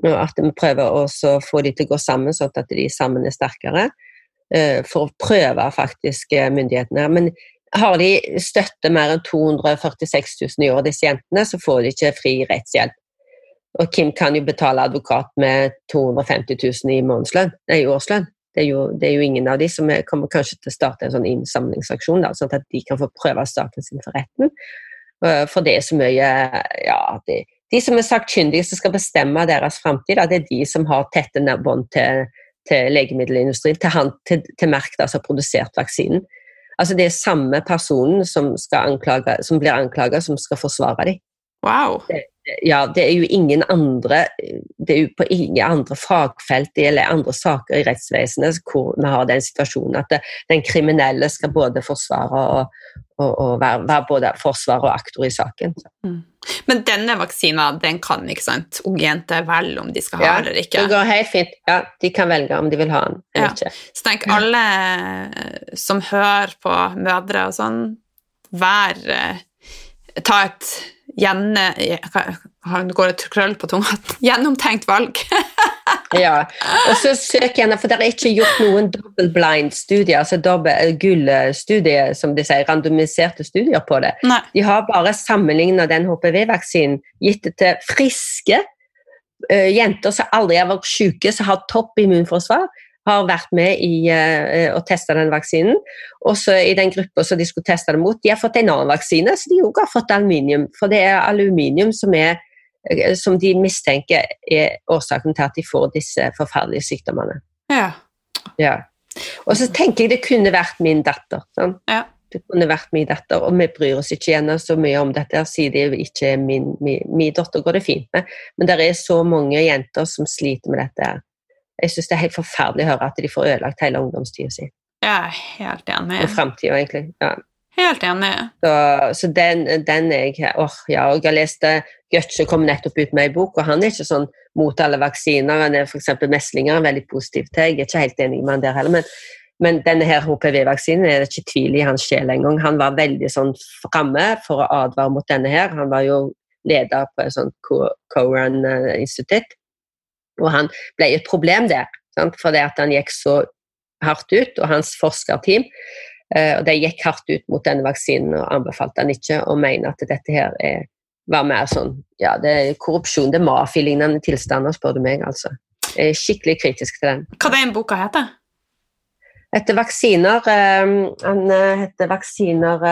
og at vi prøver å få de til å gå sammen, sånn at de sammen er sterkere. Eh, for å prøve faktisk eh, myndighetene. Men har de støtte mer enn 246 000 i år, disse jentene, så får de ikke fri rettshjelp. Og Kim kan jo betale advokat med 250 000 i, månedslønn, nei, årslønn. Det er, jo, det er, jo, ingen av de som er, kommer kanskje til å starte en sånn innsamlingsaksjon, da, sånn at de kan få prøve saken sin for retten. Eh, for det er så mye Ja, de, de som er sakkyndige som skal bestemme deres framtid, det er de som har tette bånd til, til, legemiddelindustrien, til, han, til, til Merck, som har produsert vaksinen. Altså Det er samme personen som, anklage, som blir anklaget, som skal forsvare dem. Wow. Det, ja, det er jo ingen andre det er jo på ingen andre fagfelt eller andre saker i rettsvesenet hvor vi har den situasjonen at det, den kriminelle skal både forsvare og, og, og være, være, både forsvarer og aktor i saken. Mm. Men denne vaksina den kan ikke sant, unge jenter velge om de skal ha ja, eller ikke? Det går helt fint. Ja, De kan velge om de vil ha den eller ja. ikke. Så tenk alle som hører på mødre og sånn, vær eh, Ta et gjenne, går det krøll på tunga. Gjennomtenkt valg. ja, og så søk gjerne, for det er ikke gjort noen double-blind-studier, altså eh, gullstudier, som de sier, randomiserte studier på det. Nei. De har bare sammenligna den HPV-vaksinen, gitt til friske uh, jenter som aldri har vært syke, som har topp immunforsvar, har vært med i uh, å teste den vaksinen. Også i den gruppa som de skulle teste det mot, de har fått en annen vaksine, så de òg har fått aluminium. For det er aluminium som, er, uh, som de mistenker er årsaken til at de får disse forferdelige sykdommene. Ja. ja. Og så tenker jeg det kunne vært min datter. Sånn. Ja. Det kunne vært min datter, og vi bryr oss ikke gjerne så mye om dette, siden det ikke er min, min, min datter går det fint med. Men det er så mange jenter som sliter med dette. Jeg syns det er helt forferdelig å høre at de får ødelagt hele ungdomstida si. Er helt enig. Og framtida, egentlig. Ja. Helt enig. Så, så den, den er jeg åh, ja, og Jeg har lest det, Götze kom nettopp ut med en bok, og han er ikke sånn mot alle vaksiner. Han er f.eks. meslinger veldig positiv til. Jeg er ikke helt enig med han der heller. men men denne her HPV-vaksinen er det ikke tvil i hans sjel engang. Han var veldig sånn framme for å advare mot denne her. Han var jo leder på et sånt Coran-institutt. Og han ble et problem der, sant? fordi at han gikk så hardt ut, og hans forskerteam eh, og de gikk hardt ut mot denne vaksinen og anbefalte han ikke, og mener at dette her er, var mer sånn ja, det er korrupsjon, det er mafialignende tilstander, spør du meg. altså. Jeg er skikkelig kritisk til den. Hva den boka heter Etter vaksiner eh, Han eh, heter 'Vaksiner,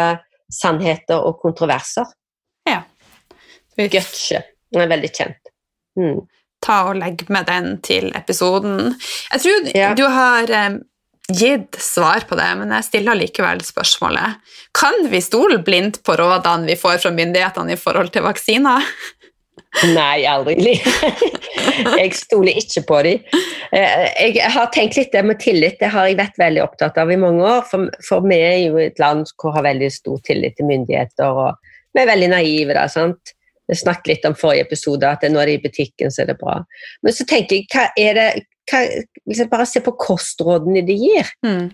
sannheter og kontroverser'. Ja. Götze. Den er veldig kjent. Mm. Ta og Legg med den til episoden. Jeg tror Ja. du har eh, gitt svar på det, men jeg stiller likevel spørsmålet. Kan vi stole blindt på rådene vi får fra myndighetene i forhold til vaksiner? Nei, aldri. jeg stoler ikke på dem. Jeg har tenkt litt det med tillit, det har jeg vært veldig opptatt av i mange år. For, for vi er jo et land som har veldig stor tillit til myndigheter, og vi er veldig naive. da, sant? Vi snakket litt om forrige episode, at de er i butikken, så er det bra. Men så tenker jeg, hva er det hva, liksom Bare se på kostrådene de gir. Mm.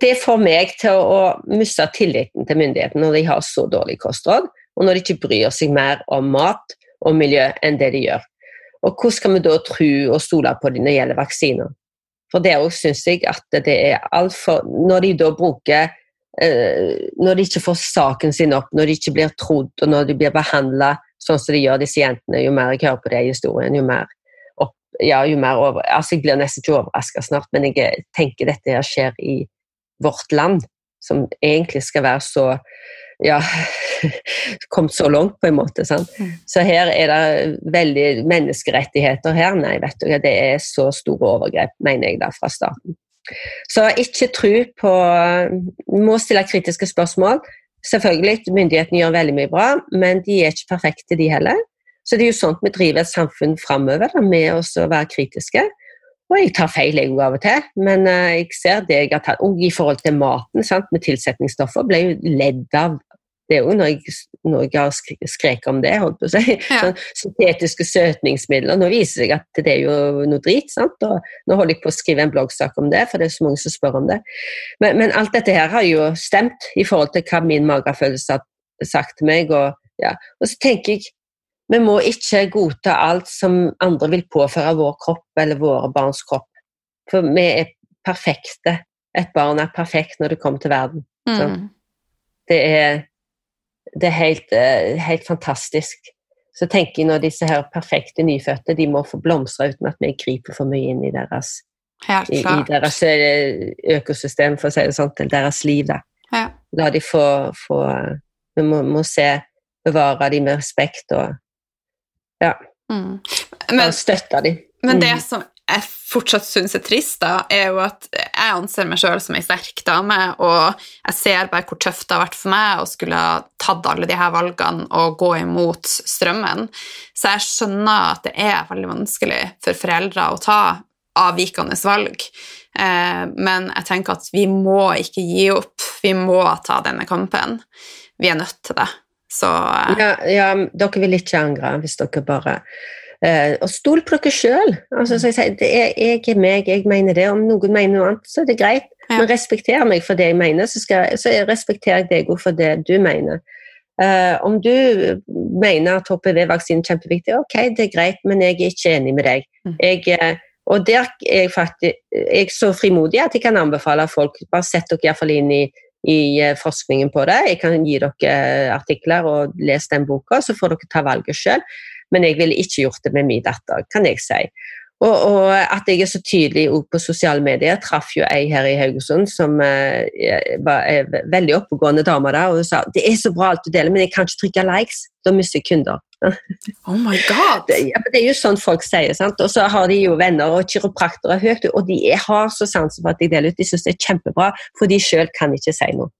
Det får meg til å, å miste tilliten til myndighetene når de har så dårlig kostråd, og når de ikke bryr seg mer om mat og miljø enn det de gjør. Og hvordan skal vi da tro og stole på dem når det gjelder vaksiner? For det òg syns jeg at det er altfor Når de da bruker Når de ikke får saken sin opp, når de ikke blir trodd, og når de blir behandla sånn som de gjør, disse jentene, jo mer jeg hører på de historiene, jo mer opp, ja, jo mer over, altså Jeg blir nesten ikke overraska snart, men jeg tenker dette her skjer i vårt land, som egentlig skal være så ja, kommet så langt, på en måte. Sant? Så her er det veldig menneskerettigheter her. Nei, vet du, det er så store overgrep, mener jeg da, fra staten. Så ikke tro på må stille kritiske spørsmål. Selvfølgelig, myndighetene gjør veldig mye bra, men de er ikke perfekte, de heller. Så det er jo sånn vi driver et samfunn framover, med å være kritiske. Og jeg tar feil jeg av og til, men uh, jeg ser det jeg har tatt. Og i forhold til maten, sant, med tilsetningsstoffer, ble jo ledd av det er jo når jeg har sk- skreket om det. holdt på å si. Ja. Sånn, syntetiske søtningsmidler. Nå viser det seg at det er jo noe drit. sant? Og nå holder jeg på å skrive en bloggsak om det, for det er så mange som spør om det. Men, men alt dette her har jo stemt i forhold til hva min magefølelse har sagt til meg. Og, ja. og så tenker jeg vi må ikke godta alt som andre vil påføre vår kropp eller våre barns kropp. For vi er perfekte. Et barn er perfekt når det kommer til verden. Mm. Det er, det er helt, eh, helt fantastisk. Så tenker jeg når disse her perfekte nyfødte de må få blomstre uten at vi griper for mye inn i deres, i, i deres eh, økosystem, for å si det sånn, til deres liv. Da. Ja. La de få, få Vi må, må se, bevare de med respekt og Mm. Men, og støtte de. men Mm. det som jeg fortsatt syns er trist, da, er jo at jeg anser meg sjøl som ei sterk dame, og jeg ser bare hvor tøft det har vært for meg å skulle ha tatt alle de her valgene og gå imot strømmen. Så jeg skjønner at det er veldig vanskelig for foreldre å ta avvikende valg. Eh, men jeg tenker at vi må ikke gi opp. Vi må ta denne kampen. Vi er nødt til det. Så eh, Ja, ja, dere vil ikke angre hvis dere bare eh, Og stol på dere sjøl. Altså, så jeg, jeg er meg, jeg mener det. Om noen mener noe annet, så er det greit. Ja. Men respekter meg for det jeg mener, så, skal, så respekterer jeg deg for det du mener. Eh, om du mener at HPV-vaksinen er kjempeviktig, ok, det er greit, men jeg er ikke enig med deg. Mm. Jeg, eh, og der er jeg faktisk jeg er så frimodig at jeg kan anbefale folk bare sett dere iallfall inn i, i eh, forskningen på det. Jeg kan gi dere artikler og lese den boka, så får dere ta valget sjøl. Men jeg ville ikke gjort det med min datter, kan jeg si. Og, og at jeg er så tydelig på sosiale medier. Jeg traff jo ei her i Haugesund som eh, var en veldig oppegående dame der, og hun sa det er så bra alt du deler, men jeg kan ikke trykke likes. Da mister jeg kunder. Oh my god! Det, ja, det er jo sånn folk sier. sant? Og så har de jo venner og kiropraktere høyt, og de har så sansen for at de deler ut. De syns det er kjempebra, for de sjøl kan ikke si noe.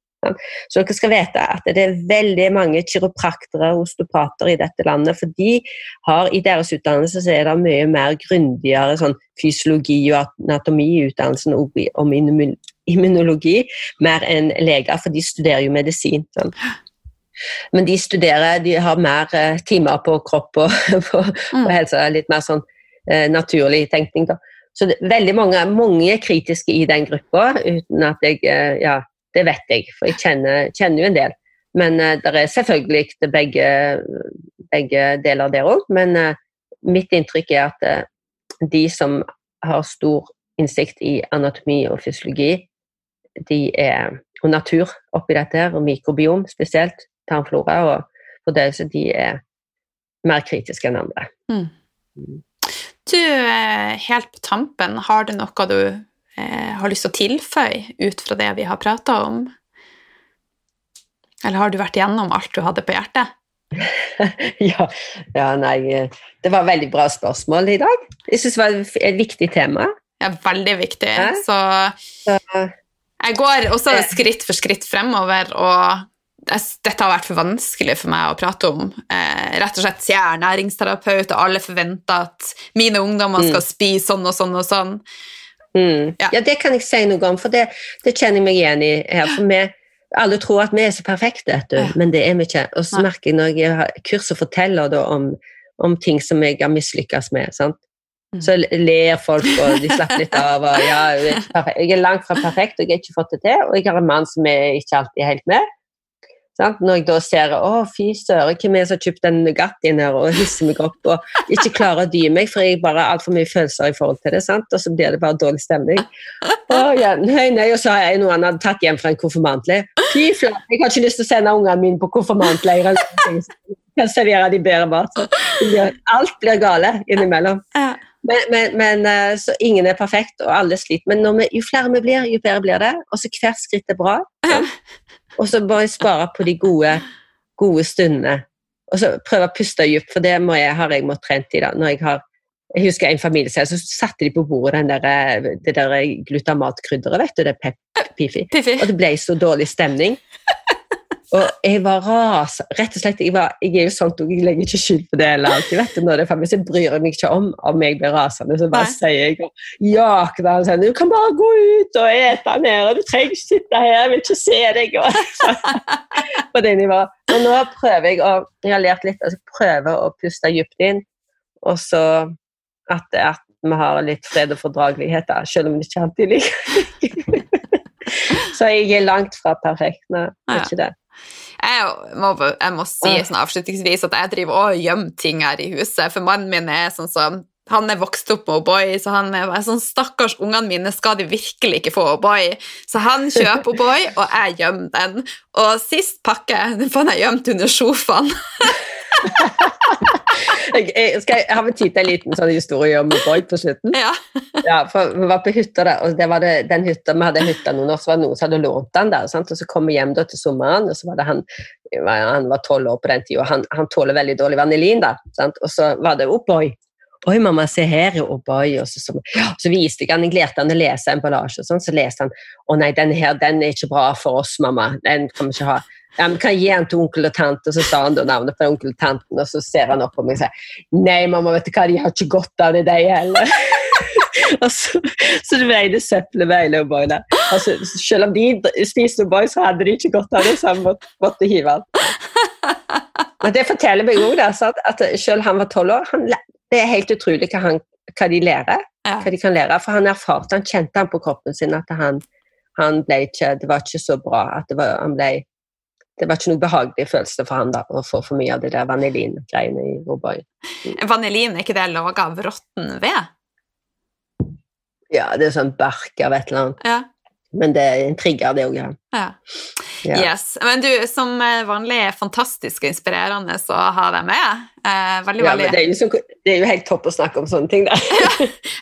Så dere skal vite at det er veldig mange kiropraktere og osteopater i dette landet, for de har i deres utdannelse så er det mye mer grundigere sånn fysiologi og anatomi i utdannelsen og om immunologi mer enn leger, for de studerer jo medisin. Sånn. Men de studerer, de har mer eh, timer på kropp og på, på helse, litt mer sånn eh, naturlig tenkning. Da. Så det, veldig mange, mange kritiske i den gruppa, uten at jeg eh, Ja, det vet jeg, for jeg kjenner, kjenner jo en del. Men uh, det er selvfølgelig begge, begge deler der òg. Men uh, mitt inntrykk er at uh, de som har stor innsikt i anatomi og fysiologi, de er, og natur oppi dette, her, og mikrobiom spesielt, tarmflora og fordøyelse, de er mer kritiske enn andre. Mm. Du, helt på tampen, har du noe du eh, har lyst til å tilføye ut fra det vi har prata om? Eller har du vært gjennom alt du hadde på hjertet? ja, ja, nei Det var veldig bra spørsmål i dag. Jeg syns det var et viktig tema. Ja, veldig viktig. Ja. Så jeg går også skritt for skritt fremover, og dette har vært for vanskelig for meg å prate om. Eh, rett og slett jeg er næringsterapeut, og alle forventer at mine ungdommer skal mm. spise sånn og sånn og sånn. Mm. Ja. ja. det kan jeg si noe om, for det, det kjenner jeg meg igjen i her. For vi alle tror at vi er så perfekte, ja. men det er vi ikke. Og så merker jeg når jeg har kurs og forteller om, om, ting som jeg har mislykkes med, sant? Mm. så ler folk, og de slapper litt av. Og, ja, jeg, er jeg er langt fra perfekt, og jeg har ikke fått det til. Og jeg har en mann som er ikke alltid er helt med. Sant? Når jeg da ser å fy søren, hvem er det som har kjøpt den Nugattien her og hisser meg opp og ikke klarer å dy meg, for jeg bare har altfor mye følelser i forhold til det, sant? og så blir det bare dårlig stemning. Å, ja, nei, nei, Og så har jeg noe han hadde tatt hjem fra en konfirmantleir. Fy flate, jeg har ikke lyst til å sende ungene mine på konfirmantleir. Kan servere de bedre mat. Alt blir gale innimellom. Men, men, men, eh, så ingen er perfekt, og alle sliter. Men vi, jo flere vi blir, jo bedre blir det. Og så hvert skritt er bra. Sant? Og så bare spare på de gode, gode stundene. Og så prøve å puste dypt, for det jeg, har jeg måttet trent i. da, når jeg har jeg husker en familie så satte de på bordet der, det der glutamatkrydderet, vet du, det pep, pifi. Og det ble så dårlig stemning. Og jeg var ras, rett og slett, jeg, var, jeg er jo sånn jeg legger ikke skyld på det eller alltid, vet du, når det er Hvis jeg bryr meg ikke om om jeg blir rasende, så bare Nei. sier jeg jaker og sier 'Du kan bare gå ut og ete mer, du trenger ikke sitte her, jeg vil ikke se deg'. på det nivået. Og nå prøver jeg å Jeg har lært litt, altså prøver å puste dypt inn, og så at, at vi har litt fred og fordragelighet, da, selv om det ikke alltid liker Så jeg er langt fra perfekt. Nei, ikke det. Jeg må, jeg må si sånn avslutningsvis at jeg driver og gjemmer ting her i huset, for mannen min er sånn som han er vokst opp med O'boy, så han er sånn Stakkars ungene mine, skal de virkelig ikke få O'boy? Så han kjøper O'boy, og jeg gjemmer den. Og sist pakke den fant jeg gjemt under sofaen. jeg, skal jeg har tid til en liten sånn historie om Boyd på slutten? Ja. ja. for Vi var på hytta der, og det var det, den hytta, vi hadde en hytte noen år, så var det noen som hadde lånt den der. Sant? Og så kom vi hjem da til sommeren, og så var det han han var tolv år på den tida, og han, han, tåler veldig dårlig vanilin. da, sant? Og så var det O'boy. Oi, mamma, se her er O'boy. Og så, så, så, viste jeg han, jeg lærte han å lese emballasje, og sånn, så leste han å nei, den her den er ikke bra for oss, mamma. Den kan vi ikke ha ja, men kan jeg gi den til onkel og tante, og så sa han da navnet på onkel og tanten, og så ser han opp på meg og sier nei, mamma, vet du hva, de har ikke godt av det, de heller. altså, så, det veide søppelet veile O'boy der. Altså, selv om de spiste O'boy, så hadde de ikke godt av det, så han måtte, måtte hive den. Men det forteller meg òg at selv han var tolv år han, Det er helt utrolig hva, han, hva de lærer. Ja. Hva de kan lære, For han erfarte, han kjente han på kroppen sin at han, han ble ikke, det var ikke så bra. at var, han ble det var ikke noe behagelig følelse for han da, å få for mye av det der vanilin-greiene i O'boy. Mm. Vanilin, er ikke det laga av råtten ved? Ja, det er sånn bark av et eller annet. Ja. Men det er en trigger, det òg, ja. ja. ja. Yes. Men du, som vanlig er fantastisk og inspirerende å ha deg med. Eh, veldig, ja, veldig... Det er, jo så, det er, jo helt topp å snakke om sånne ting, da.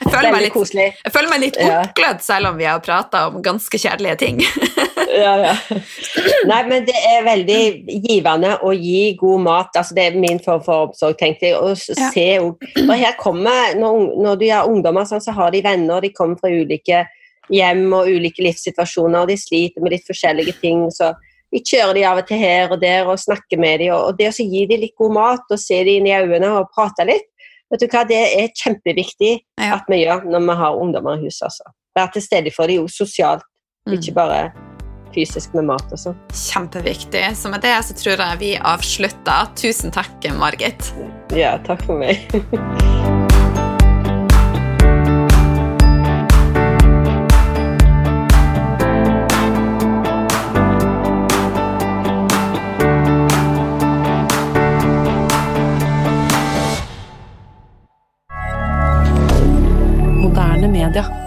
Jeg, føler meg litt, jeg føler meg litt oppglødd, selv om vi har prata om ganske kjedelige ting. ja, ja. Nei, men det er veldig givende å gi god mat. altså Det er min form for omsorg, tenkte jeg. Og se For her kommer, når, når du er ungdommer, sånn, så har de venner, de kommer fra ulike hjem og ulike livssituasjoner, og de sliter med litt forskjellige ting. så vi kjører de av og til her og der og snakker med dem. Og det å gi dem litt god mat og se dem inn i øynene og prate litt, vet du hva, det er kjempeviktig ja. at vi gjør når vi har ungdommer i huset. Altså. Være til stede for dem sosialt Mm. Ikke bare fysisk med mat og sånn. Kjempeviktig. Så med det så tror jeg vi avslutter. Tusen takk, Margit. Ja, takk for meg. rien.